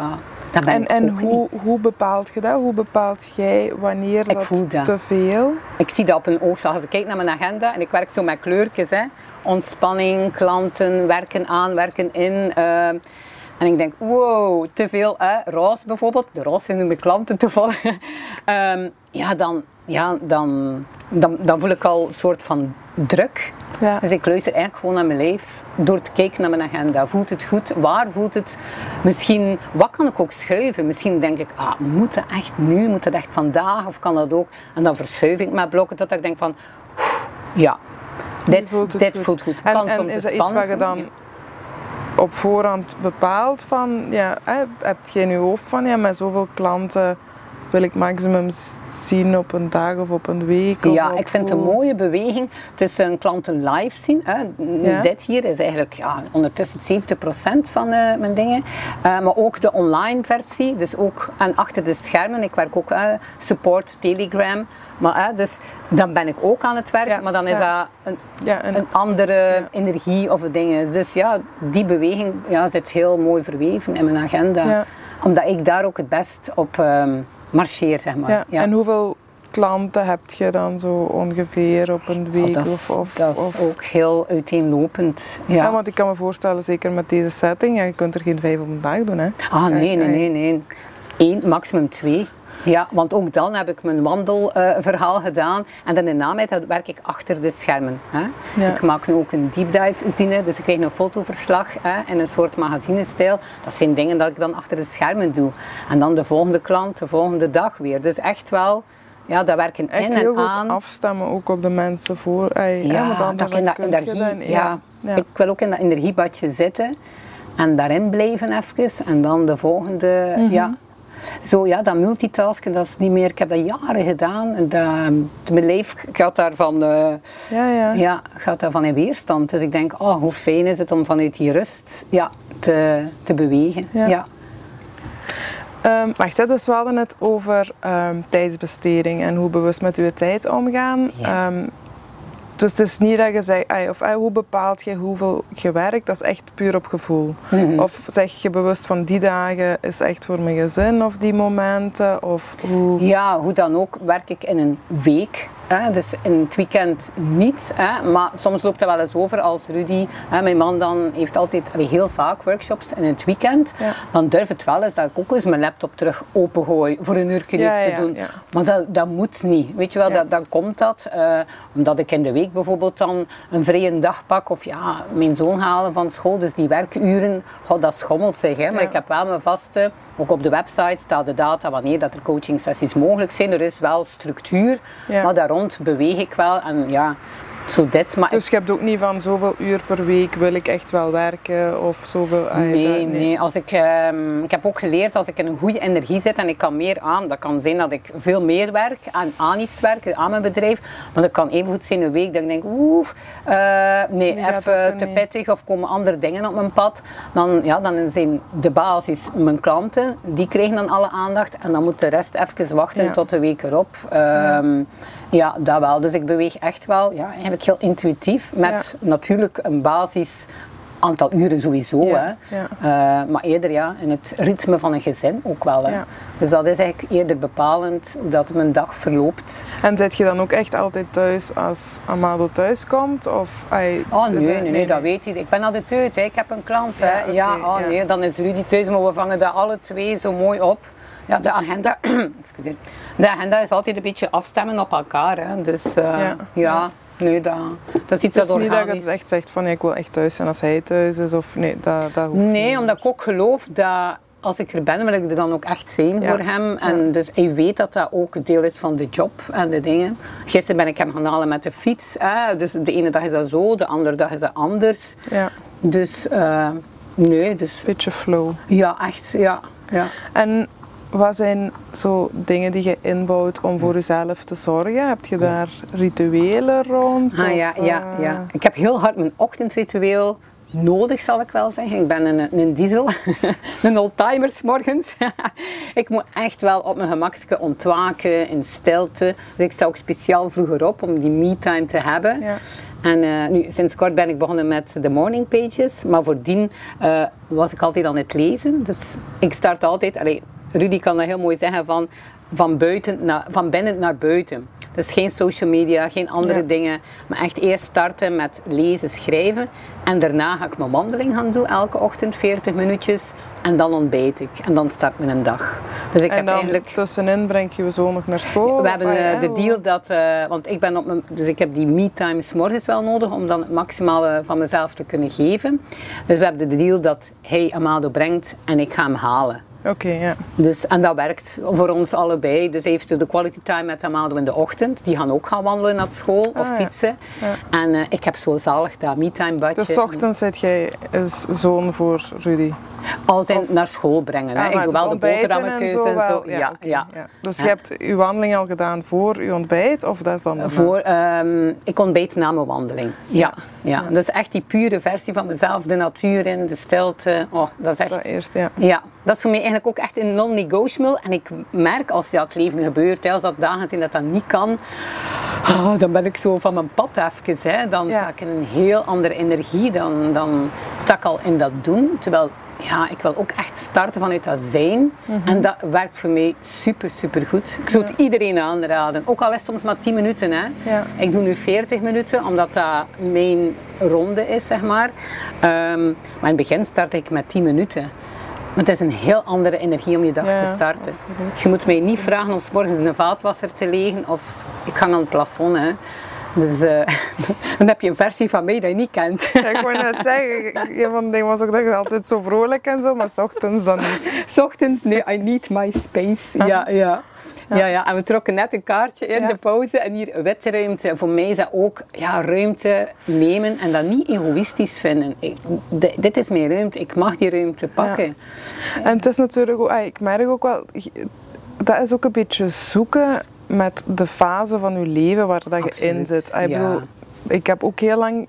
Dat ben en en hoe, hoe bepaalt je dat? Hoe bepaalt jij wanneer ik dat, dat, te veel? Ik zie dat op een oogslag. Als ik kijk naar mijn agenda en ik werk zo met kleurtjes. Hè. Ontspanning, klanten, werken aan, werken in. Uh, en ik denk, wow, te veel. Hè? Roos bijvoorbeeld. De roos zijn mijn klanten toevallig. um, ja, dan, ja dan, dan, dan voel ik al een soort van druk. Ja. Dus ik luister eigenlijk gewoon naar mijn lijf door te kijken naar mijn agenda. Voelt het goed? Waar voelt het? Misschien, wat kan ik ook schuiven? Misschien denk ik, ah, moet echt nu? Moet het echt vandaag? Of kan dat ook? En dan verschuif ik mijn blokken tot ik denk van, ja, dit, voelt, dit goed. voelt goed. En, kan en is dat iets waar je dan op voorhand bepaalt van, ja, heb je in je hoofd van, ja, met zoveel klanten wil ik maximum zien op een dag of op een week? Ja, ik vind het een mooie beweging tussen klanten live zien. Hè. Dit hier is eigenlijk ja, ondertussen 70% van uh, mijn dingen. Uh, maar ook de online versie, dus ook en achter de schermen. Ik werk ook uh, support Telegram. Maar, dus dan ben ik ook aan het werk, maar dan is dat een, een andere energie of dingen. Dus ja, die beweging ja, zit heel mooi verweven in mijn agenda. Omdat ik daar ook het best op... Um, marcheer, zeg maar. Ja. En hoeveel klanten heb je dan zo ongeveer op een week? dat is, of, dat is ook heel uiteenlopend. Ja. want ik kan me voorstellen, zeker met deze setting, ja, je kunt er geen vijf op een dag doen. Hè? Ah, nee, nee, nee, nee. Eén, maximum twee. Ja, want ook dan heb ik mijn wandelverhaal gedaan. En dan in de namiddag werk ik achter de schermen. Hè. Ik maak nu ook een deep dive zine, dus ik krijg een fotoverslag hè, in een soort magazinestijl. Dat zijn dingen dat ik dan achter de schermen doe. En dan de volgende klant, de volgende dag weer. Dus echt wel ja, dat werken echt in heel en aan. goed afstemmen ook op de mensen voor. Ja, dan, dat in dat energie, ja. ja. Ik wil ook in dat energiebadje zitten en daarin blijven even. En dan de volgende, mhm. ja, zo ja, dat multitasken, dat is niet meer. Ik heb dat jaren gedaan. En dat, mijn lijf gaat daarvan, uh, ja, ja. Ja, gaat daarvan in weerstand. Dus ik denk, oh, hoe fijn is het om vanuit die rust ja, te, te bewegen. Ja. Um, wacht, dus we hadden het over um, tijdsbesteding en hoe bewust met uw tijd omgaan. Um, dus het is niet dat je zegt, of hoe bepaalt je hoeveel je werkt, dat is echt puur op gevoel. Mhm. Of zeg je bewust van die dagen is echt voor mijn gezin of die momenten? Of hoe... Ja, hoe dan ook werk ik in een week. Hè? Dus in het weekend niet. Hè? Maar soms loopt dat wel eens over als Rudy, hè, mijn man, dan heeft altijd heel vaak workshops in het weekend. Dan durf het wel eens dat ik ook eens mijn laptop terug opengooi voor een uur ja, te doen. Maar dat, dat moet niet. Weet je wel, dat, dan komt dat. Uh, omdat ik in de week bijvoorbeeld dan een vrije dag pak of ja, mijn zoon halen van school. Dus die werkuren, god, dat schommelt zich. Hè? Maar ik heb wel mijn vaste, ook op de website staat de data wanneer dat er coaching sessies mogelijk zijn. Er is wel structuur, maar daarom beweeg ik wel. En ja, zo dit. Maar dus je hebt ook niet van zoveel uur per week wil ik echt wel werken of zoveel... Ah, nee, nee, nee. Als ik, um, ik heb ook geleerd als ik in een goede energie zit en ik kan meer aan, dat kan zijn dat ik veel meer werk aan, aan iets werk, aan mijn bedrijf. Maar dat kan even goed zijn een week dat ik denk, oeh, uh, nee, even te pittig of komen andere dingen op mijn pad. Dan, ja, dan zijn de basis mijn klanten, die krijgen dan alle aandacht en dan moet de rest even wachten tot de week erop. Um, ja, dat wel. Dus ik beweeg echt wel ja, eigenlijk heel intuïtief met natuurlijk een basis aantal uren sowieso. hè. Uh, maar eerder ja, in het ritme van een gezin ook wel. Hè. Dus dat is eigenlijk eerder bepalend hoe dat mijn dag verloopt. En zit je dan ook echt altijd thuis als Amado thuis komt? Of, oh nee, nee, nee, dat weet je. Ik ben altijd thuis, hè. ik heb een klant. Hè. Ja, oh, nee, dan is Rudy thuis, maar we vangen dat alle twee zo mooi op. Ja, de agenda, de agenda is altijd een beetje afstemmen op elkaar. Hè. Dus uh, ja. ja. Nee, dat, dat is iets dat organisch... niet dat je echt zegt van ja, ik wil echt thuis zijn als hij thuis is. Of, nee, dat, dat hoeft nee, niet. omdat ik ook geloof dat als ik er ben, wil ik er dan ook echt zijn voor hem. En dus ik weet dat dat ook deel is van de job en de dingen. Gisteren ben ik hem gaan halen met de fiets. Hè. Dus de ene dag is dat zo, de andere dag is dat anders. Ja. Dus uh, nee. Dus... Beetje flow. Ja, echt. Ja. ja. En wat zijn zo dingen die je inbouwt om voor jezelf te zorgen? Heb je daar rituelen rond? Ah, ja, ja, eh? ja. Ik heb heel hard mijn ochtendritueel nodig, zal ik wel zeggen. Ik ben een, een diesel, een oldtimer morgens. ik moet echt wel op mijn gemakske ontwaken, in stilte. Dus ik sta ook speciaal vroeger op om die me-time te hebben. Ja. En uh, nu, sinds kort ben ik begonnen met de morning pages, maar voordien uh, was ik altijd aan het lezen. Dus ik start altijd, allez, Rudy kan dat heel mooi zeggen, van, van, buiten naar, van binnen naar buiten. Dus geen social media, geen andere Ja. dingen. Maar echt eerst starten met lezen, schrijven. En daarna ga ik mijn wandeling gaan doen, elke ochtend 40 minuutjes. En dan ontbijt ik. En dan start mijn dag. Dus ik en heb dan eigenlijk... tussenin breng je je zoon nog naar school? We hebben eh, de deal dat, eh, want ik ben op mijn, dus ik heb die me-time 's morgens wel nodig om dan het maximale van mezelf te kunnen geven. Dus we hebben de deal dat hij Amado brengt en ik ga hem halen. Oké, ja. Dus, en dat werkt voor ons allebei. Dus heeft de quality time met Amado in de ochtend. Die gaan ook gaan wandelen naar school of Ah, ja. fietsen. Ja. En eh, ik heb zo zalig dat me-time badje. Dus ochtends zit jij als zoon voor Rudy? In of- naar school brengen. Hè. Ah, ik doe dus wel de boterhammenkeuze en zo. wel. Ja, oké, ja. Dus Ja. je hebt je wandeling al gedaan voor je ontbijt? Of dat is dan? Voor, ehm, ik ontbijt na mijn wandeling. Ja, ja. Dat is echt die pure versie van mezelf. De natuur in, de stilte. Oh, dat is echt... Dat eerst, ja. Ja, dat is voor mij eigenlijk ook echt een non-negotiable. En ik merk als dat leven gebeurt, hè, als dat dagen zijn dat dat niet kan, ah, dan ben ik zo van mijn pad even. Hè. Dan Ja. sta ik in een heel andere energie. Dan, dan sta ik al in dat doen. Terwijl ja, ik wil ook echt starten vanuit dat zijn. Mhm. En dat werkt voor mij super, super goed. Ik zou het iedereen aanraden. Ook al is het soms maar 10 minuten. Hè. Ja. Ik doe nu 40 minuten, omdat dat mijn ronde is, zeg maar. Ehm, maar in het begin start ik met 10 minuten. Maar het is een heel andere energie om je dag Ja, te starten. absoluut. Je moet mij niet vragen om 's morgens een vaatwasser te liggen of ik hang aan het plafond. Hè. Dus eh, dan heb je een versie van mij dat je niet kent. Ja, ik wou net zeggen, een van de dingen was ook dat je altijd zo vrolijk en zo, maar 's ochtends dan niet. 's ochtends, nee, I need my space. Ja, ja. Ja, ja, en we trokken net een kaartje in de pauze en hier witte ruimte. Voor mij is dat ook ja, ruimte nemen en dat niet egoïstisch vinden. Ik, dit is mijn ruimte, ik mag die ruimte pakken. En het is natuurlijk ook, ik merk ook wel, dat is ook een beetje zoeken met de fase van je leven waar dat je in zit. Ik, bedoel, ik heb ook heel lang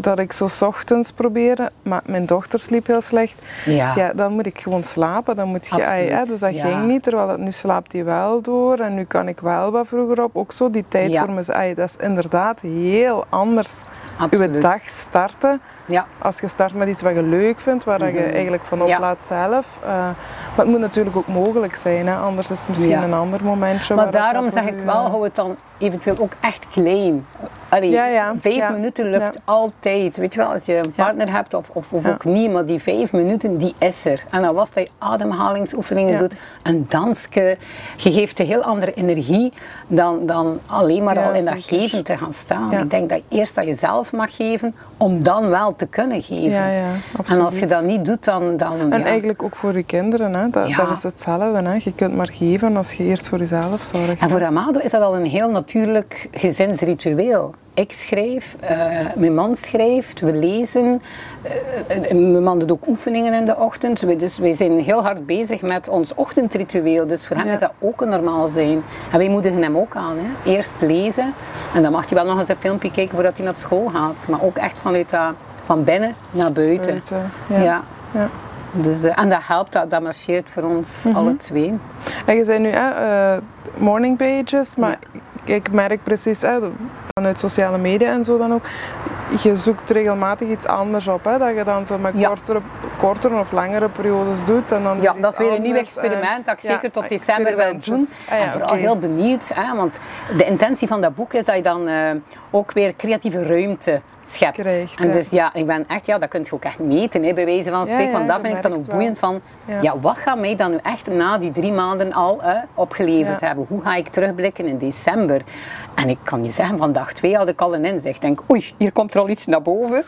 dat ik zo ochtends probeerde, maar mijn dochter sliep heel slecht. Ja. Ja, dan moet ik gewoon slapen. Dan moet je, hè, dus dat ja. ging niet, terwijl het, nu slaapt hij wel door en nu kan ik wel wat vroeger op. Ook zo die tijd Ja. voor mezelf. dat is inderdaad heel anders. Uw Absoluut. dag starten. Ja. Als je start met iets wat je leuk vindt, waar dat je Mhm. eigenlijk van Ja. oplaat zelf. eh, maar het moet natuurlijk ook mogelijk zijn, hè? anders is het misschien Ja. een ander momentje. Maar daarom zeg ik wel, eh, hou het dan eventueel ook echt klein. Allee, Ja, ja, vijf ja. minuten lukt Ja. altijd. Weet je wel, als je een Ja. partner hebt of, of, of Ja. ook niet, maar die vijf minuten, die is er. En dan was dat je ademhalingsoefeningen Ja. doet, een dansje. Je geeft een heel andere energie dan, dan alleen maar Ja, al in dat geven te gaan staan. Ja. Ik denk dat je eerst dat je zelf mag geven, om dan wel te kunnen geven. Ja, ja, en als je dat niet doet, dan... dan En ja. eigenlijk ook voor je kinderen, hè? Dat, Ja. dat is hetzelfde. Hè? Je kunt maar geven als je eerst voor jezelf zorgt. En voor Amado is dat al een heel natuurlijk gezinsritueel. Ik schrijf, eh, mijn man schrijft, we lezen. eh, eh, mijn man doet ook oefeningen in de ochtend. We, dus wij zijn heel hard bezig met ons ochtendritueel. Dus voor hem is dat ook een normaal zijn. En wij moedigen hem ook aan. Hè. Eerst lezen en dan mag hij wel nog eens een filmpje kijken voordat hij naar school gaat. Maar ook echt vanuit dat, van binnen naar buiten. Buiten, Ja. ja. Ja. Dus, eh, en dat helpt, dat, dat marcheert voor ons Mhm. alle twee. En je zei nu hè, eh, morning pages, maar ik merk precies hè, vanuit sociale media en zo dan ook, je zoekt regelmatig iets anders op. Hè, dat je dan zo met Ja. kortere, kortere of langere periodes doet. En dan Ja, dat is weer een nieuw eh, experiment dat ik zeker tot december wil doen. Ah ja, en vooral heel benieuwd, hè, want de intentie van dat boek is dat je dan ook weer creatieve ruimte schept. Krijgt, en dus ja, ik ben echt, ja, dat kun je ook echt meten, hè, bij wijze van spreken. ja, want dat vind ik dan ook wel. boeiend van, ja. Wat gaat mij dan nu echt na die drie maanden al hè, opgeleverd hebben? Hoe ga ik terugblikken in december? En ik kan je zeggen, van dag twee had ik al een inzicht. Ik denk, oei, hier komt er al iets naar boven.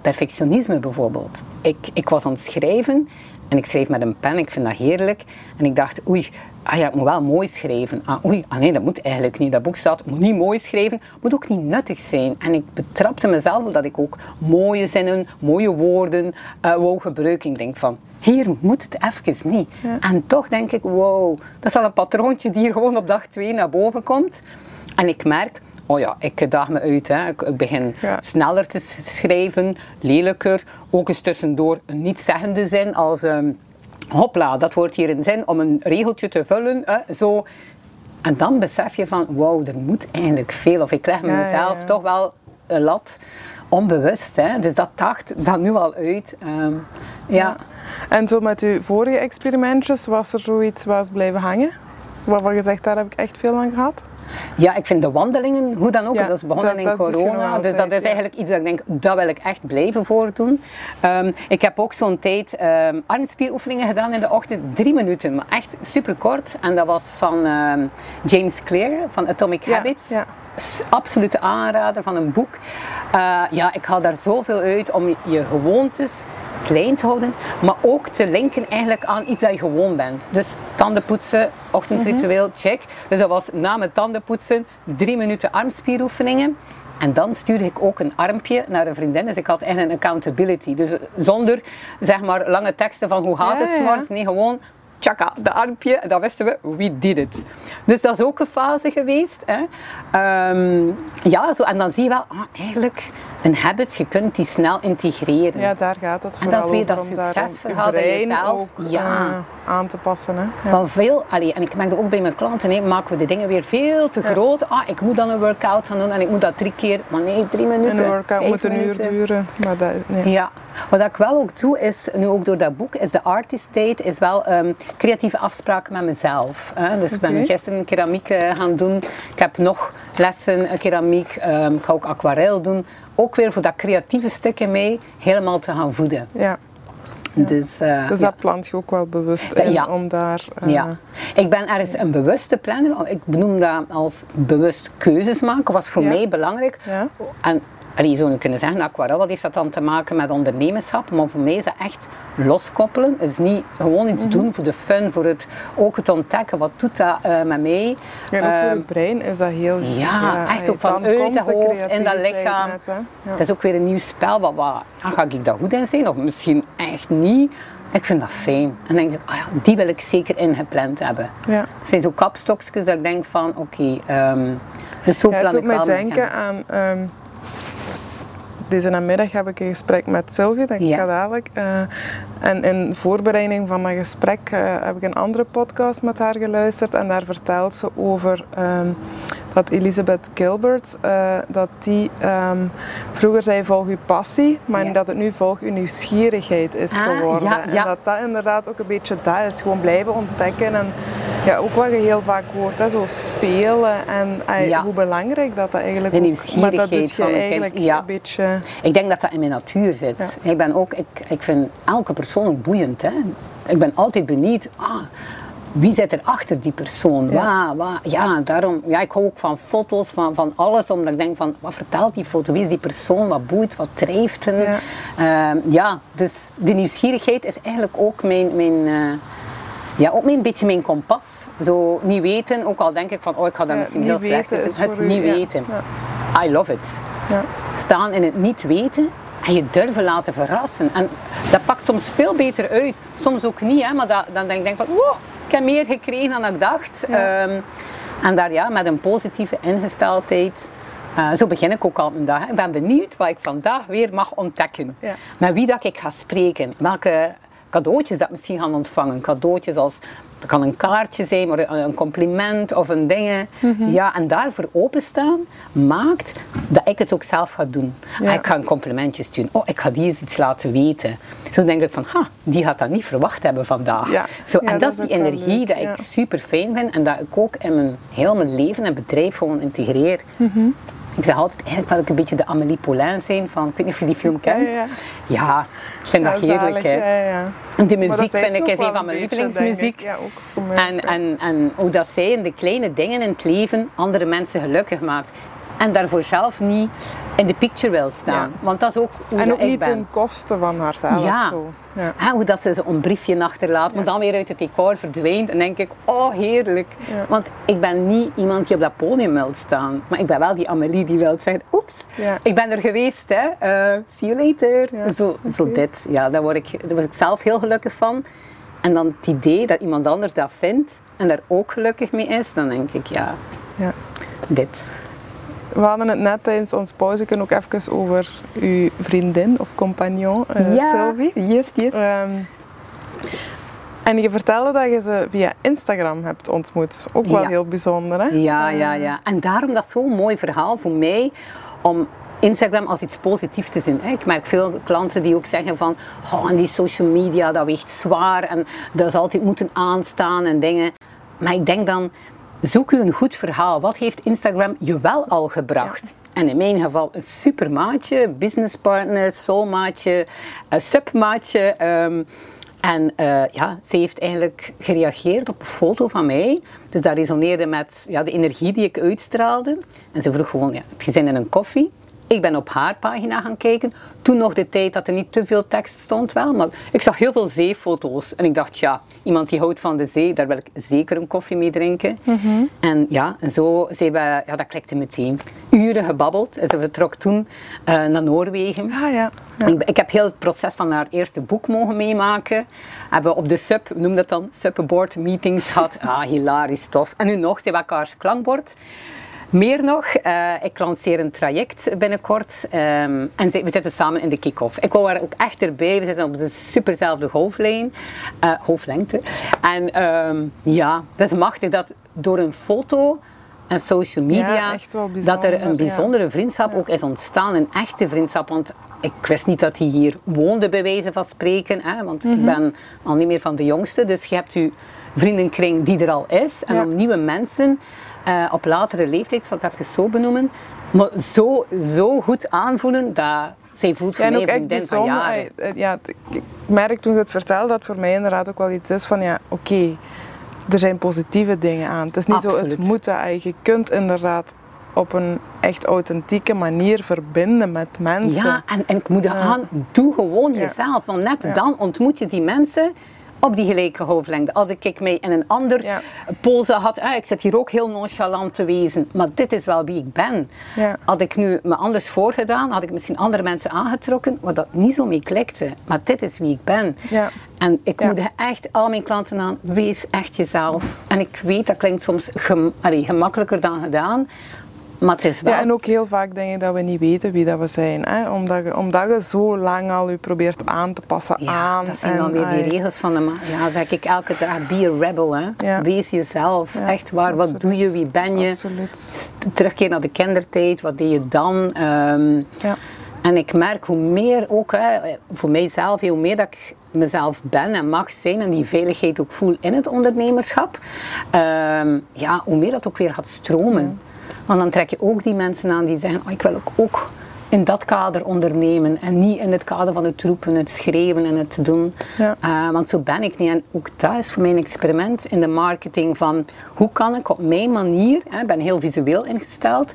Perfectionisme bijvoorbeeld. Ik, ik was aan het schrijven en ik schreef met een pen, ik vind dat heerlijk. En ik dacht, oei, ah ja, ik moet wel mooi schrijven. Ah, oei, ah nee, dat moet eigenlijk niet. Dat boek staat, moet niet mooi schrijven, moet ook niet nuttig zijn. En ik betrapte mezelf dat ik ook mooie zinnen, mooie woorden eh, wou gebruiken. Ik denk van, hier moet het even niet. En toch denk ik, wow, dat is al een patroontje die hier gewoon op dag twee naar boven komt. En ik merk, oh ja, ik daag me uit. Hè. Ik, ik begin Ja. sneller te schrijven, lelijker. Ook eens tussendoor een niet-zeggende zin als... ehm, hopla, dat wordt hier een zin om een regeltje te vullen. Hè, zo. En dan besef je van, wauw, er moet eigenlijk veel. Of ik leg Ja, ja, mezelf ja. toch wel een lat onbewust. Hè. Dus dat daagt dan nu al uit. Ehm, ja. En zo met uw vorige experimentjes, was er zoiets wat is blijven hangen? Waarvan je zegt, daar heb ik echt veel aan gehad? Ja, ik vind de wandelingen, hoe dan ook, Ja, dat is begonnen dat- in dat corona. Dus dat is ja. eigenlijk iets dat ik denk, dat wil ik echt blijven voordoen. Ehm, ik heb ook zo'n tijd ehm, armspieroefeningen gedaan in de ochtend, drie minuten, maar echt super kort. En dat was van ehm, James Clear van Atomic Habits. ja. Absolute aanrader van een boek. Eh, ja, ik haal daar zoveel uit om je- gewoontes klein te houden, maar ook te linken eigenlijk aan iets dat je gewoon bent. Dus tanden poetsen, ochtendritueel, check. Dus dat was na mijn tanden poetsen, drie minuten armspieroefeningen. En dan stuurde ik ook een armpje naar een vriendin. Dus ik had eigenlijk een accountability. Dus zonder zeg maar lange teksten van hoe gaat Ja, het ja. s'morgens. Nee, gewoon tjaka, de armpje. En dan wisten we, wie did it. Dus dat is ook een fase geweest. Ehm, ja, zo, en dan zie je wel, ah, eigenlijk een habit, je kunt die snel integreren. Ja, daar gaat het En dat is weer dat succesverhaal dat je zelf- ook ja. eh, aan te passen. Hè. Ja. Van veel, allee, en ik merk dat ook bij mijn klanten, hè, maken we de dingen weer veel te groot. Ah, ik moet dan een workout gaan doen en ik moet dat drie keer. Maar nee, drie minuten. En een workout moet een uur duren. Maar dat, nee. Ja, wat ik wel ook doe is, nu ook door dat boek, is de artist date, is wel ehm, creatieve afspraken met mezelf. Hè. Dus ik ben gisteren keramiek eh, gaan doen. Ik heb nog lessen keramiek. Ehm, ik ga ook aquarel doen. Ook weer voor dat creatieve stuk in mij helemaal te gaan voeden. Ja. Dus, eh, Dus ja. dat plant je ook wel bewust in Ja. om daar... eh, Ja, ik ben ergens een bewuste planner. Ik benoem dat als bewust keuzes maken. was voor mij belangrijk. Ja. En allee, je zou kunnen zeggen, aquarel, wat heeft dat dan te maken met ondernemerschap? Maar voor mij is dat echt loskoppelen. is niet gewoon Mhm. iets doen voor de fun, voor het, ook het ontdekken. Wat doet dat eh, met mij? Ja, en ook voor Ehm, je brein is dat heel... ja, echt hey, ook van dan uit komt het hoofd, in dat lichaam. Ja. Het is ook weer een nieuw spel. Wat, wat, ja, ga ik daar goed in zijn? Of misschien echt niet? Ik vind dat fijn. En dan denk ik, ah ja, die wil ik zeker ingepland hebben. Ja. Het zijn zo kapstokjes dat ik denk van, oké, ehm, dus zo Ja, plan het doet ik mij denken aan... ehm, deze namiddag heb ik een gesprek met Sylvie, dat ik Ja. ga dadelijk. eh, en in voorbereiding van dat gesprek eh, heb ik een andere podcast met haar geluisterd. En daar vertelt ze over ehm, dat Elizabeth Gilbert, eh, dat die ehm, vroeger zei volg je passie, maar Ja. dat het nu volg je nieuwsgierigheid is Ah, geworden. ja, ja. En dat dat inderdaad ook een beetje dat is, gewoon blijven ontdekken. En ja, ook wat je heel vaak hoort, hè, zo spelen en hoe belangrijk dat dat eigenlijk De ook- nieuwsgierigheid Maar dat doet je van een kind, eigenlijk ja. een beetje... Ik denk dat dat in mijn natuur zit. Ik, ben ook, ik, ik vind elke persoon ook boeiend. Hè. Ik ben altijd benieuwd, ah, wie zit er achter die persoon? Ja. Waar, waar, ja, daarom, ja, ik hou ook van foto's, van, van alles, omdat ik denk van, wat vertelt die foto? Wie is die persoon? Wat boeit? Wat drijft hem? Ja. Ja, ja dus de nieuwsgierigheid is eigenlijk ook mijn... mijn eh, ja, ook een beetje mijn kompas. Zo niet weten, ook al denk ik van, oh, ik ga Ja, misschien heel slecht Het u, niet weten. I love it Ja. staan in het niet weten en je durven laten verrassen. En dat pakt soms veel beter uit. Soms ook niet, hè, maar dat, dan denk ik van, wow, ik heb meer gekregen dan ik dacht. Ja. Ehm, en daar ja, met een positieve ingesteldheid. eh, zo begin ik ook al mijn dag. Ik ben benieuwd wat ik vandaag weer mag ontdekken. Ja. Met wie dat ik ga spreken. Welke cadeautjes dat ik misschien gaan ontvangen. Cadeautjes als, dat kan een kaartje zijn, maar een compliment of een ding. Mhm. Ja, en daarvoor openstaan maakt dat ik het ook zelf ga doen. Ja. Ik ga een complimentje sturen. Oh, ik ga die eens iets laten weten. Zo denk ik van, ha, die gaat dat niet verwacht hebben vandaag. Ja. Zo, Ja, en dat dat, is die energie ja. ik super fijn vind en dat ik ook in mijn, heel mijn leven en bedrijf gewoon integreer. Mhm. Ik zeg altijd, eigenlijk wil ik een beetje de Amélie Poulain zijn van, ik weet niet of je die film kent. ja. Ja, ik vind dat heerlijk. hè. Dat muziek vind ik is een van mijn lievelingsmuziek. Ja, ook voor mij. En, en, en hoe dat zij in de kleine dingen in het leven andere mensen gelukkig maakt. En daarvoor zelf niet in de picture wil staan. Ja. Want dat is ook hoe En ook ik niet ben. ten koste van haarzelf. Ja. Zo. Ja. Hoe dat ze zo'n briefje achterlaat, maar dan weer uit het decor verdwijnt. En denk ik, oh heerlijk. Ja. Want ik ben niet iemand die op dat podium wil staan. Maar ik ben wel die Amelie die wil zeggen, oeps, Ja. ik ben er geweest. Hè. Eh, see you later. Ja, Zo, zo dit. Ja, daar word, ik, daar word ik zelf heel gelukkig van. En dan het idee dat iemand anders dat vindt en daar ook gelukkig mee is, dan denk ik, ja, Ja. dit. We hadden het net tijdens ons pauze ook even over uw vriendin of compagnon, eh, Sylvie. yes, yes. Ehm, en je vertelde dat je ze via Instagram hebt ontmoet. Ook wel Ja. heel bijzonder, hè? Ja, ja, ja. En daarom dat zo'n mooi verhaal voor mij om Instagram als iets positiefs te zien. Ik merk veel klanten die ook zeggen van oh, en die social media, dat weegt zwaar en dat is altijd moeten aanstaan en dingen. Maar ik denk dan, zoek u een goed verhaal. Wat heeft Instagram je wel al gebracht? En in mijn geval een supermaatje, businesspartner, soulmaatje, submaatje. Ehm, en uh, ja, ze heeft eigenlijk gereageerd op een foto van mij. Dus dat resoneerde met ja, de energie die ik uitstraalde. En ze vroeg gewoon, ja, heb je zin in een koffie? Ik ben op haar pagina gaan kijken. Toen nog de tijd dat er niet te veel tekst stond wel. Maar ik zag heel veel zeefoto's. En ik dacht, ja, iemand die houdt van de zee, daar wil ik zeker een koffie mee drinken. Mhm. En ja, zo zijn we, ja, dat klikte meteen. Uren gebabbeld. En ze vertrok toen uh, naar Noorwegen. Ah, ja. Ik, ik, heb heel het proces van haar eerste boek mogen meemaken. Hebben we op de sub, noem dat dan, subboard meetings gehad. Ah, hilarisch tof. En nu nog, zijn we elkaars klankbord. Meer nog, uh, ik lanceer een traject binnenkort um, en we zitten samen in de kick-off. Ik wou er ook echt erbij, we zitten op de superzelfde hoofdlijn, uh, hoofdlengte. En um, ja, dat is machtig dat door een foto en social media, dat er een bijzondere vriendschap ook is ontstaan, een echte vriendschap. Want ik wist niet dat hij hier woonde, bij wijze van spreken. Hè, want ik mhm. ben al niet meer van de jongste. Dus je hebt je vriendenkring die er al is. En om nieuwe mensen uh, op latere leeftijd, zal ik het even zo benoemen, maar zo, zo goed aanvoelen dat zij voelt voor ja, mij vriendin van jaren. Eh, ja, ik merk toen je het vertelde dat voor mij inderdaad ook wel iets is van ja, oké, er zijn positieve dingen aan. Het is niet zo het moeten. Je kunt inderdaad op een echt authentieke manier verbinden met mensen. Ja, en, en ik moet aan, doe gewoon jezelf. Want net dan ontmoet je die mensen op die gelijke hoofdlengte. Als ik mij in een ander ja. pose had, ah, ik zit hier ook heel nonchalant te wezen, maar dit is wel wie ik ben. Ja. Had ik nu me anders voorgedaan, had ik misschien andere mensen aangetrokken, wat dat niet zo mee klikte. Maar dit is wie ik ben. Ja. En ik ja. moedig echt al mijn klanten aan, wees echt jezelf. En ik weet, dat klinkt soms gemakkelijker dan gedaan, maar het is wel... Ja, en ook heel vaak denk ik dat we niet weten wie dat we zijn. Hè? Omdat, je, omdat je zo lang al je probeert aan te passen ja, aan. dat zijn dan weer die regels van de... Ja, zeg ik elke dag, be a rebel. Hè? Ja. Wees jezelf. Echt waar. Wat doe je? Wie ben je? Absoluut. Terugkeer naar de kindertijd. Wat deed je dan? Um, ja. En ik merk hoe meer ook, hè, voor mijzelf, hoe meer dat ik mezelf ben en mag zijn en die veiligheid ook voel in het ondernemerschap, um, ja, hoe meer dat ook weer gaat stromen. Want dan trek je ook die mensen aan die zeggen, oh, ik wil ook, ook in dat kader ondernemen en niet in het kader van het roepen, het schreeuwen en het doen. Ja. Uh, want zo ben ik niet. En ook dat is voor mij een experiment in de marketing van hoe kan ik op mijn manier, ik ben heel visueel ingesteld,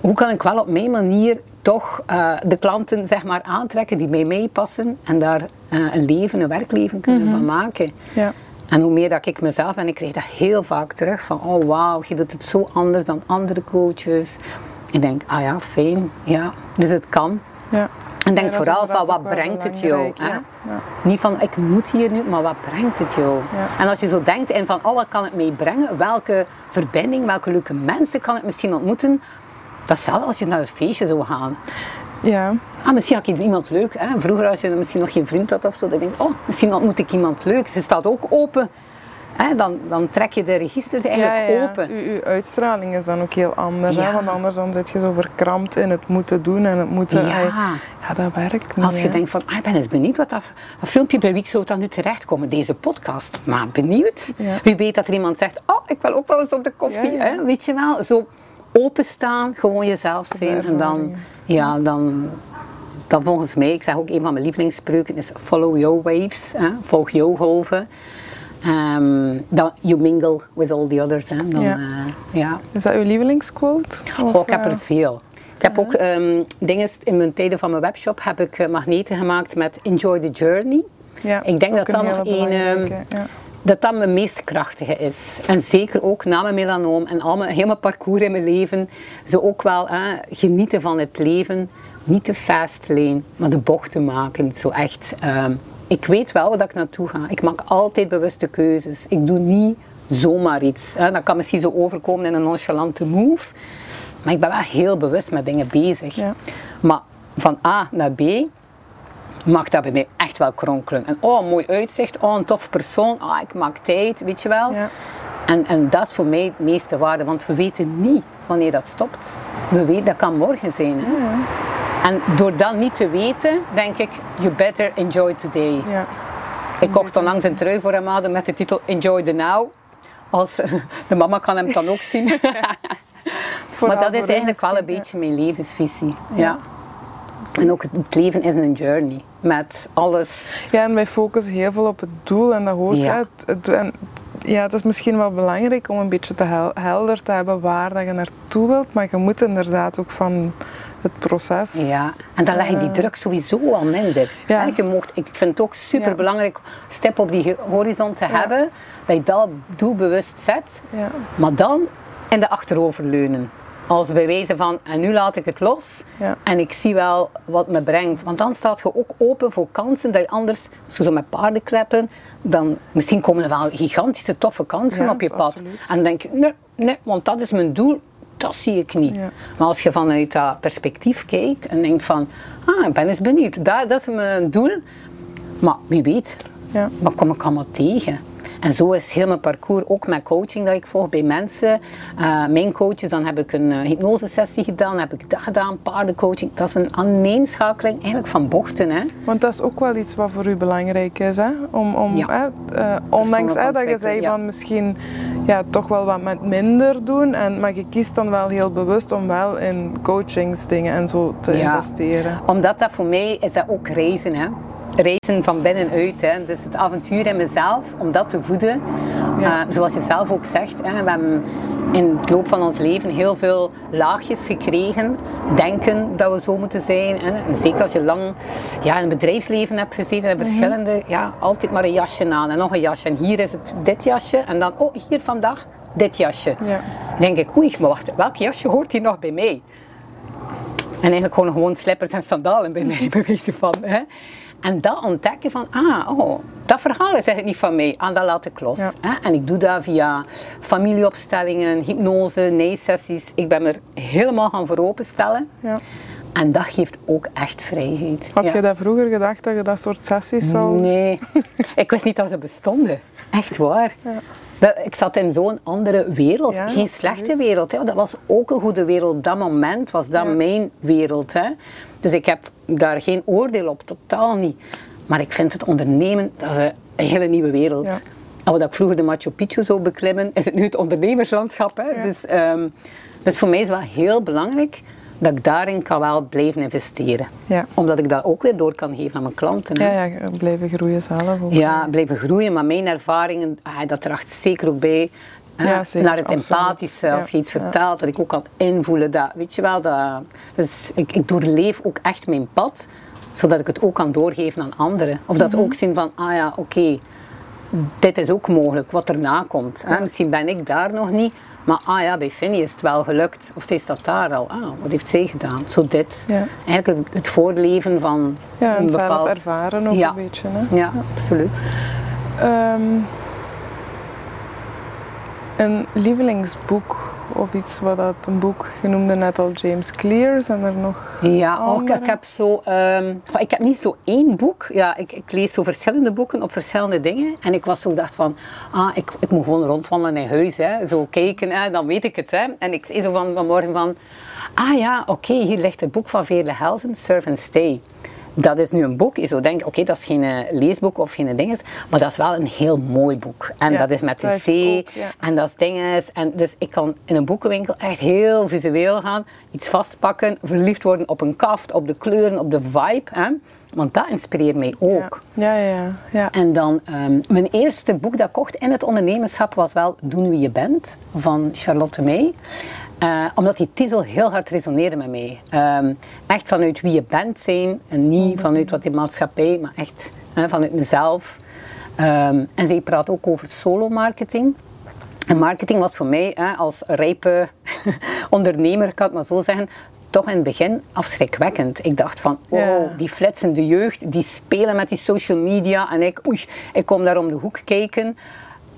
hoe kan ik wel op mijn manier toch uh, de klanten zeg maar, aantrekken die bij mij passen en daar uh, een leven, een werkleven kunnen mm -hmm. van maken. Ja. En hoe meer dat ik mezelf ben, ik kreeg dat heel vaak terug van oh wauw, je doet het zo anders dan andere coaches. Ik denk, ah ja, fijn, ja, dus het kan. Ja. En denk vooral van wat brengt het jou. Hè? Ja. Niet van ik moet hier nu, maar wat brengt het jou? En als je zo denkt en van oh wat kan het mee brengen? Welke verbinding, welke leuke mensen kan ik misschien ontmoeten? Dat is als je naar een feestje zou gaan. Ja. Ah, misschien had ik iemand leuk. Hè? Vroeger als je misschien nog geen vriend had of zo, dan denk je, oh, misschien ontmoet ik iemand leuk. Ze staat ook open. Hè? Dan, dan trek je de registers eigenlijk ja, ja. open. Uw, uitstraling is dan ook heel anders. Hè? Want anders dan zit je zo verkrampt in het moeten doen en het moeten... Ja, ja dat werkt niet. Als je denkt van, ah, ik ben eens benieuwd wat dat, dat filmpje bij wie zou dat nu terechtkomen, deze podcast. Maar benieuwd. Wie weet dat er iemand zegt, oh, ik wil ook wel eens op de koffie. Hè? Weet je wel, zo openstaan, gewoon jezelf zijn en dan, ja, dan, dan volgens mij, ik zeg ook een van mijn lievelingsspreuken is follow your waves, hè, volg jouw golven. Um, dan you mingle with all the others. Hè, dan, ja. Uh, ja. Is dat uw lievelingsquote? Goh, ik heb er veel. Ik heb ook um, dingen, in mijn tijden van mijn webshop heb ik uh, magneten gemaakt met Enjoy the Journey. Ja, ik denk dat dat nog een, um, ja dat dat mijn meest krachtige is. En zeker ook na mijn melanoom en al mijn, heel mijn parcours in mijn leven. Zo ook wel genieten van het leven. Niet te fast lane, maar de bochten maken. Zo echt. Ehm, ik weet wel waar ik naartoe ga. Ik maak altijd bewuste keuzes. Ik doe niet zomaar iets. Hè. Dat kan misschien zo overkomen in een nonchalante move. Maar ik ben wel heel bewust met dingen bezig. Ja. Maar van A naar B mag dat bij mij echt wel kronkelen. En oh, een mooi uitzicht, oh, een tof persoon, ah, ik maak tijd, weet je wel. Ja. En, en dat is voor mij het meeste waarde, want we weten niet wanneer dat stopt. We weten, dat kan morgen zijn. Hè? Ja. En door dat niet te weten, denk ik, you better enjoy today. Ja. Ik kocht onlangs een trui voor Amade met de titel Enjoy the Now als, de mama kan hem dan ook zien. maar dat is eigenlijk wel een beetje mijn levensvisie. Ja. En ook het leven is een journey met alles. Ja, en wij focussen heel veel op het doel en dat hoort ja. Het, en, ja, het is misschien wel belangrijk om een beetje te helder te hebben waar dat je naartoe wilt, maar je moet inderdaad ook van het proces. Ja, en dan leg je die druk sowieso al minder. Ja. Je mocht, ik vind het ook super belangrijk step op die horizon te hebben, dat je dat doelbewust zet, maar dan in de achteroverleunen. Als bewijzen van, en nu laat ik het los en ik zie wel wat me brengt. Want dan staat je ook open voor kansen dat je anders, zo met paardenkleppen, dan misschien komen er wel gigantische toffe kansen op je pad. Absoluut. En dan denk je, nee, nee, want dat is mijn doel, dat zie ik niet. Maar als je vanuit dat perspectief kijkt en denkt van, ah, ik ben eens benieuwd, dat, dat is mijn doel. Maar wie weet, ja. wat kom ik allemaal tegen? En zo is heel mijn parcours, ook met coaching dat ik volg bij mensen. Uh, mijn coaches, dan heb ik een uh, hypnosesessie gedaan, heb ik dat gedaan, paardencoaching. Dat is een aaneenschakeling eigenlijk van bochten. Hè. Want dat is ook wel iets wat voor u belangrijk is. Hè? Om, om, hè, uh, ondanks hè, dat je zei van misschien ja, toch wel wat met minder doen. En, maar je kiest dan wel heel bewust om wel in coachingsdingen en zo te investeren. Omdat dat voor mij is dat ook reizen. Hè reizen van binnenuit. Hè. Dus het avontuur in mezelf, om dat te voeden. Ja. Uh, zoals je zelf ook zegt, hè, we hebben in het loop van ons leven heel veel laagjes gekregen. Denken dat we zo moeten zijn. Hè. En zeker als je lang ja, in het bedrijfsleven hebt gezeten, en verschillende, mm ja, altijd maar een jasje aan en nog een jasje. En hier is het dit jasje en dan, oh, hier vandaag dit jasje. Ja. Dan denk ik, oei, maar wacht, welk jasje hoort hier nog bij mij? En eigenlijk gewoon, gewoon slippers en sandalen bij mij, bewezen van. Hè. En dat ontdekken van, ah, oh, dat verhaal is eigenlijk niet van mij. En ah, dat laat ik los. En ik doe dat via familieopstellingen, hypnose, nee-sessies. Ik ben er helemaal gaan voor openstellen. Ja. En dat geeft ook echt vrijheid. Had je dat vroeger gedacht dat je dat soort sessies zou... Nee, ik wist niet dat ze bestonden. Echt waar. Ja. ik zat in zo'n andere wereld. Geen slechte wereld. Hè. Dat was ook een goede wereld. Op dat moment was dat mijn wereld. Hè. Dus ik heb daar geen oordeel op, totaal niet. Maar ik vind het ondernemen, dat is een hele nieuwe wereld. Ja. En wat ik vroeger de Machu Picchu zou beklimmen, is het nu het ondernemerslandschap. Hè? Dus, um, dus voor mij is het wel heel belangrijk dat ik daarin kan wel blijven investeren. Ja. Omdat ik dat ook weer door kan geven aan mijn klanten. Hè. Ja, ja, blijven groeien zelf. Ook. Ja, blijven groeien, maar mijn ervaringen, ah, dat draagt zeker ook bij ja, zeker, naar het empathische, als je iets vertelt, dat ik ook kan invoelen. Dat, weet je wel, dat, dus ik, ik doorleef ook echt mijn pad, zodat ik het ook kan doorgeven aan anderen. Of dat ook zien van, ah ja, oké, dit is ook mogelijk, wat erna komt. Hè? Misschien ben ik daar nog niet, maar ah ja, bij Finny is het wel gelukt. Of zij staat daar al. Ah, wat heeft zij gedaan? Zo dit. Ja. Eigenlijk het voorleven van ja, een bepaald... zelf ervaren ook een beetje. Hè? Ja, absoluut. Um, een lievelingsboek of iets wat dat een boek, je noemde net al James Clear, zijn er nog Ja, ook, ik heb zo, um, ik heb niet zo één boek, ja, ik, ik, lees zo verschillende boeken op verschillende dingen en ik was zo gedacht van, ah, ik, ik moet gewoon rondwandelen in huis, hè, zo kijken, hè, dan weet ik het. Hè. En ik zei zo van, vanmorgen van, ah ja, oké, hier ligt het boek van Veerle Helsen, Serve and Stay dat is nu een boek. Je zou denken, oké, dat is geen eh, leesboek of geen dinges, maar dat is wel een heel mooi boek. En dat is met de zee en dat is dinges. En dus ik kan in een boekenwinkel echt heel visueel gaan, iets vastpakken, verliefd worden op een kaft, op de kleuren, op de vibe. Hè? Want dat inspireert mij ook. Ja, ja, ja. ja. En dan, um, mijn eerste boek dat ik kocht in het ondernemerschap was wel Doen wie je bent, van Charlotte May. Uh, omdat die titel heel hard resoneerde met mij. Uh, echt vanuit wie je bent zijn en niet mhm. vanuit wat die maatschappij, maar echt vanuit mezelf. Um, en zij praat ook over solo marketing. En marketing was voor mij hè, als rijpe ondernemer, kan het maar zo zeggen, toch in het begin afschrikwekkend. Ik dacht van, oh, die flitsende jeugd, die spelen met die social media en ik, oei, ik kom daar om de hoek kijken.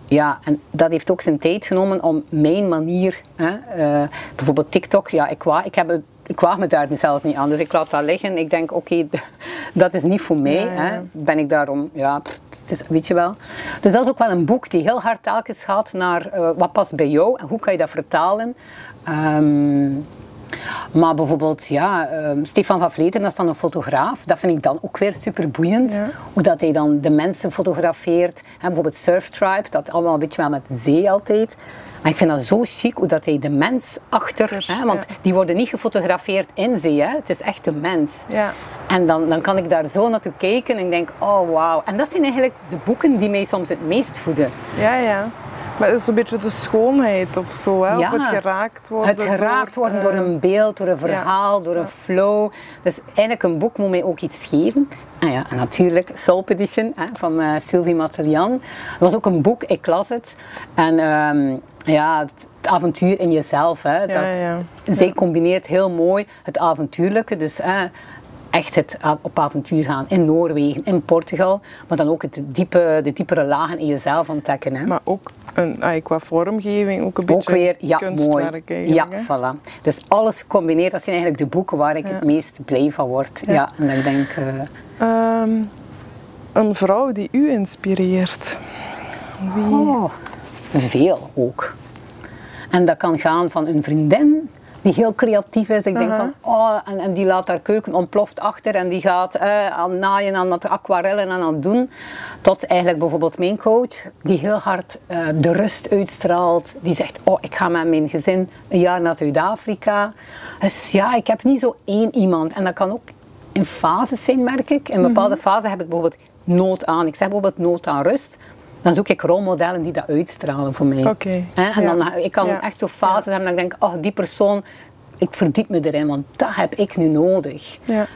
Ja, en dat heeft ook zijn tijd genomen om mijn manier, hè, uh, bijvoorbeeld TikTok, ja, ik, wa ik, heb ik waag me daar zelfs niet aan. Dus ik laat dat liggen. Ik denk, oké, dat is niet voor mij. Hè. Ben ik daarom, ja, het is, weet je wel. Dus dat is ook wel een boek die heel hard telkens gaat naar uh, wat past bij jou en hoe kan je dat vertalen. Um, Maar bijvoorbeeld, ja, uh, Stefan van Vleter, dat is dan een fotograaf. Dat vind ik dan ook weer super boeiend. Hoe dat hij dan de mensen fotografeert. Hè, bijvoorbeeld Surf Tribe, dat allemaal een beetje wel met zee altijd. Maar ik vind dat zo chic hoe dat hij de mens achter, hè, want die worden niet gefotografeerd in zee, hè, het is echt de mens. Ja. En dan, dan kan ik daar zo naartoe kijken en ik denk, oh wauw. En dat zijn eigenlijk de boeken die mij soms het meest voeden. Ja, ja. Maar het is een beetje de schoonheid of zo, hè? of het geraakt worden. Het geraakt door, worden door een eh, beeld, door een verhaal, door een flow. Dus eigenlijk een boek moet mij ook iets geven. En ja, en natuurlijk Soul hè, van uh, Sylvie Matelian. Dat was ook een boek, ik las het. En um, ja, het avontuur in jezelf. Hè, dat, ja. Zij combineert heel mooi het avontuurlijke. Dus echt het op avontuur gaan in Noorwegen, in Portugal. Maar dan ook het diepe, de diepere lagen in jezelf ontdekken. Hè. Maar ook een, qua vormgeving, ook een beetje ook weer, ja, mooi. Ja, voilà. Dus alles gecombineerd, dat zijn eigenlijk de boeken waar ik het meest blij van word. Ja, en ik denk... Uh... een vrouw die u inspireert? Wie... Oh, veel ook. En dat kan gaan van een vriendin die heel creatief is. Ik denk van, oh, en, en, die laat haar keuken ontploft achter en die gaat eh, aan naaien, aan het aquarellen en aan het doen. Tot eigenlijk bijvoorbeeld mijn coach, die heel hard uh, de rust uitstraalt. Die zegt, oh, ik ga met mijn gezin een jaar naar Zuid-Afrika. Dus ja, ik heb niet zo één iemand. En dat kan ook in fases zijn, merk ik. In bepaalde mm fases heb ik bijvoorbeeld nood aan. Ik zeg bijvoorbeeld nood aan rust dan zoek ik rolmodellen die dat uitstralen voor mij. Oké. En dan, ik kan echt zo fases hebben dat ik denk, oh die persoon, ik verdiep me erin, want dat heb ik nu nodig. Ja,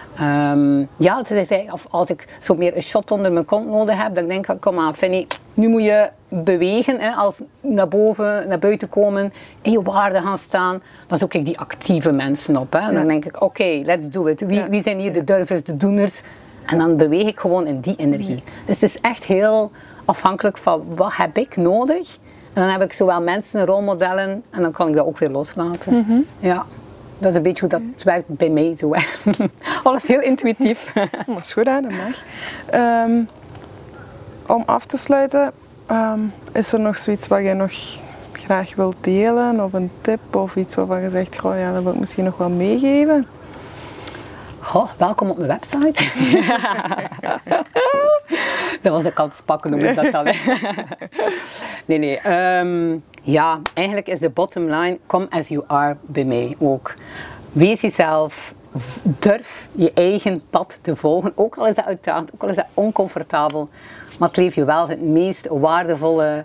um, ja het is of als ik zo meer een shot onder mijn kont nodig heb, dan denk ik, kom aan Fanny, nu moet je bewegen, hè, als naar boven, naar buiten komen, in je waarde gaan staan, dan zoek ik die actieve mensen op. Hè. Dan denk ik, oké, let's do it. Wie, wie zijn hier de durvers, de doeners? En dan beweeg ik gewoon in die energie. Dus het is echt heel afhankelijk van wat heb ik nodig. En dan heb ik zowel mensen, rolmodellen en dan kan ik dat ook weer loslaten. Mhm. Ja. Dat is een beetje hoe dat werkt bij mij zo. Alles heel intuïtief. dat is goed, hè? dat mag. Um, om af te sluiten, um, is er nog zoiets wat je nog graag wilt delen? Of een tip of iets waarvan je zegt, goh, ja, dat wil ik misschien nog wel meegeven? Goh, welkom op mijn website. dat was de kans pakken, noem ik dat dan. nee, nee. Ehm, ja, eigenlijk is de bottom line, come as you are bij mij ook. Wees jezelf, durf je eigen pad te volgen. Ook al is dat uitdagend, ook al is dat oncomfortabel. Maar het leef je wel het meest waardevolle,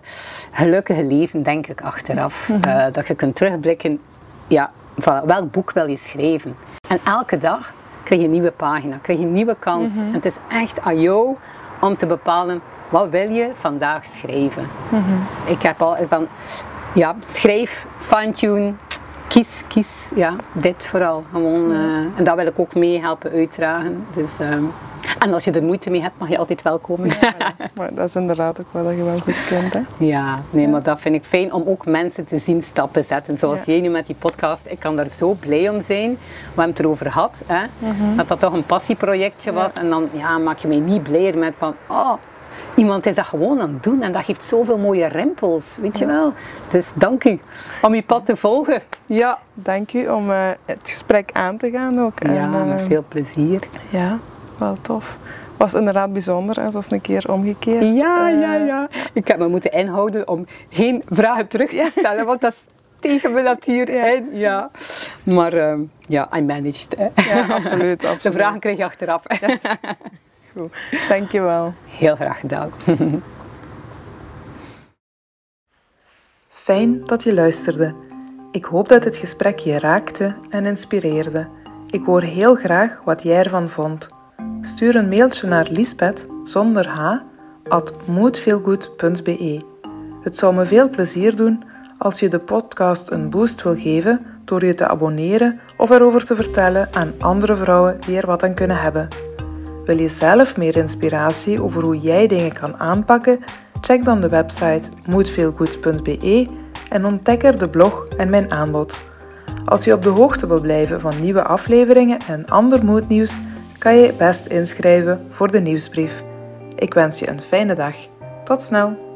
gelukkige leven, denk ik, achteraf. Mhm. Eh, dat je kunt terugblikken, ja, van welk boek wil je schrijven? En elke dag krijg je een nieuwe pagina, krijg je een nieuwe kans. Mhm. En het is echt aan jou om te bepalen wat wil je vandaag schrijven. Mm Ik heb al van, ja, schrijf, fine-tune, kies, kies, ja, dit vooral. Gewoon, uh, en dat wil ik ook mee helpen uitdragen. Dus, uh, en als je er moeite mee hebt, mag je altijd wel komen. Ja, maar dat is inderdaad ook wel dat je wel goed kunt. Hè? Ja, nee, maar dat vind ik fijn om ook mensen te zien stappen zetten. Zoals jij nu met die podcast. Ik kan daar zo blij om zijn. We hebben het erover gehad. Hè? Mhm. Dat dat toch een passieprojectje was. En dan ja, maak je mij niet blijer met van... Oh, iemand is dat gewoon aan het doen en dat geeft zoveel mooie rimpels, weet je wel. Dus dank u om uw pad te volgen. Ja, dank u om uh, het gesprek aan te gaan ook. Ja, en, met uh, veel plezier. Ja wel tof. Was inderdaad bijzonder, hè? zoals een keer omgekeerd. Ja, ja, eh, ja. Ik heb me moeten inhouden om geen vragen terug te stellen, want dat is tegen mijn natuur. Ja. ja. Maar uh, ja, I managed. Ja, absoluut, absoluut. De vragen kreeg je achteraf. Yes. Goed, dankjewel. Heel graag gedaan. Fijn dat je luisterde. Ik hoop dat het gesprek je raakte en inspireerde. Ik hoor heel graag wat jij ervan vond. Stuur een mailtje naar Lisbeth zonder h at moodfeelgood.be. Het zou me veel plezier doen als je de podcast een boost wil geven door je te abonneren of erover te vertellen aan andere vrouwen die er wat aan kunnen hebben. Wil je zelf meer inspiratie over hoe jij dingen kan aanpakken? Check dan de website moodfeelgood.be en ontdek er de blog en mijn aanbod. Als je op de hoogte wil blijven van nieuwe afleveringen en ander moodnieuws, kan je best inschrijven voor de nieuwsbrief. Ik wens je een fijne dag. Tot snel!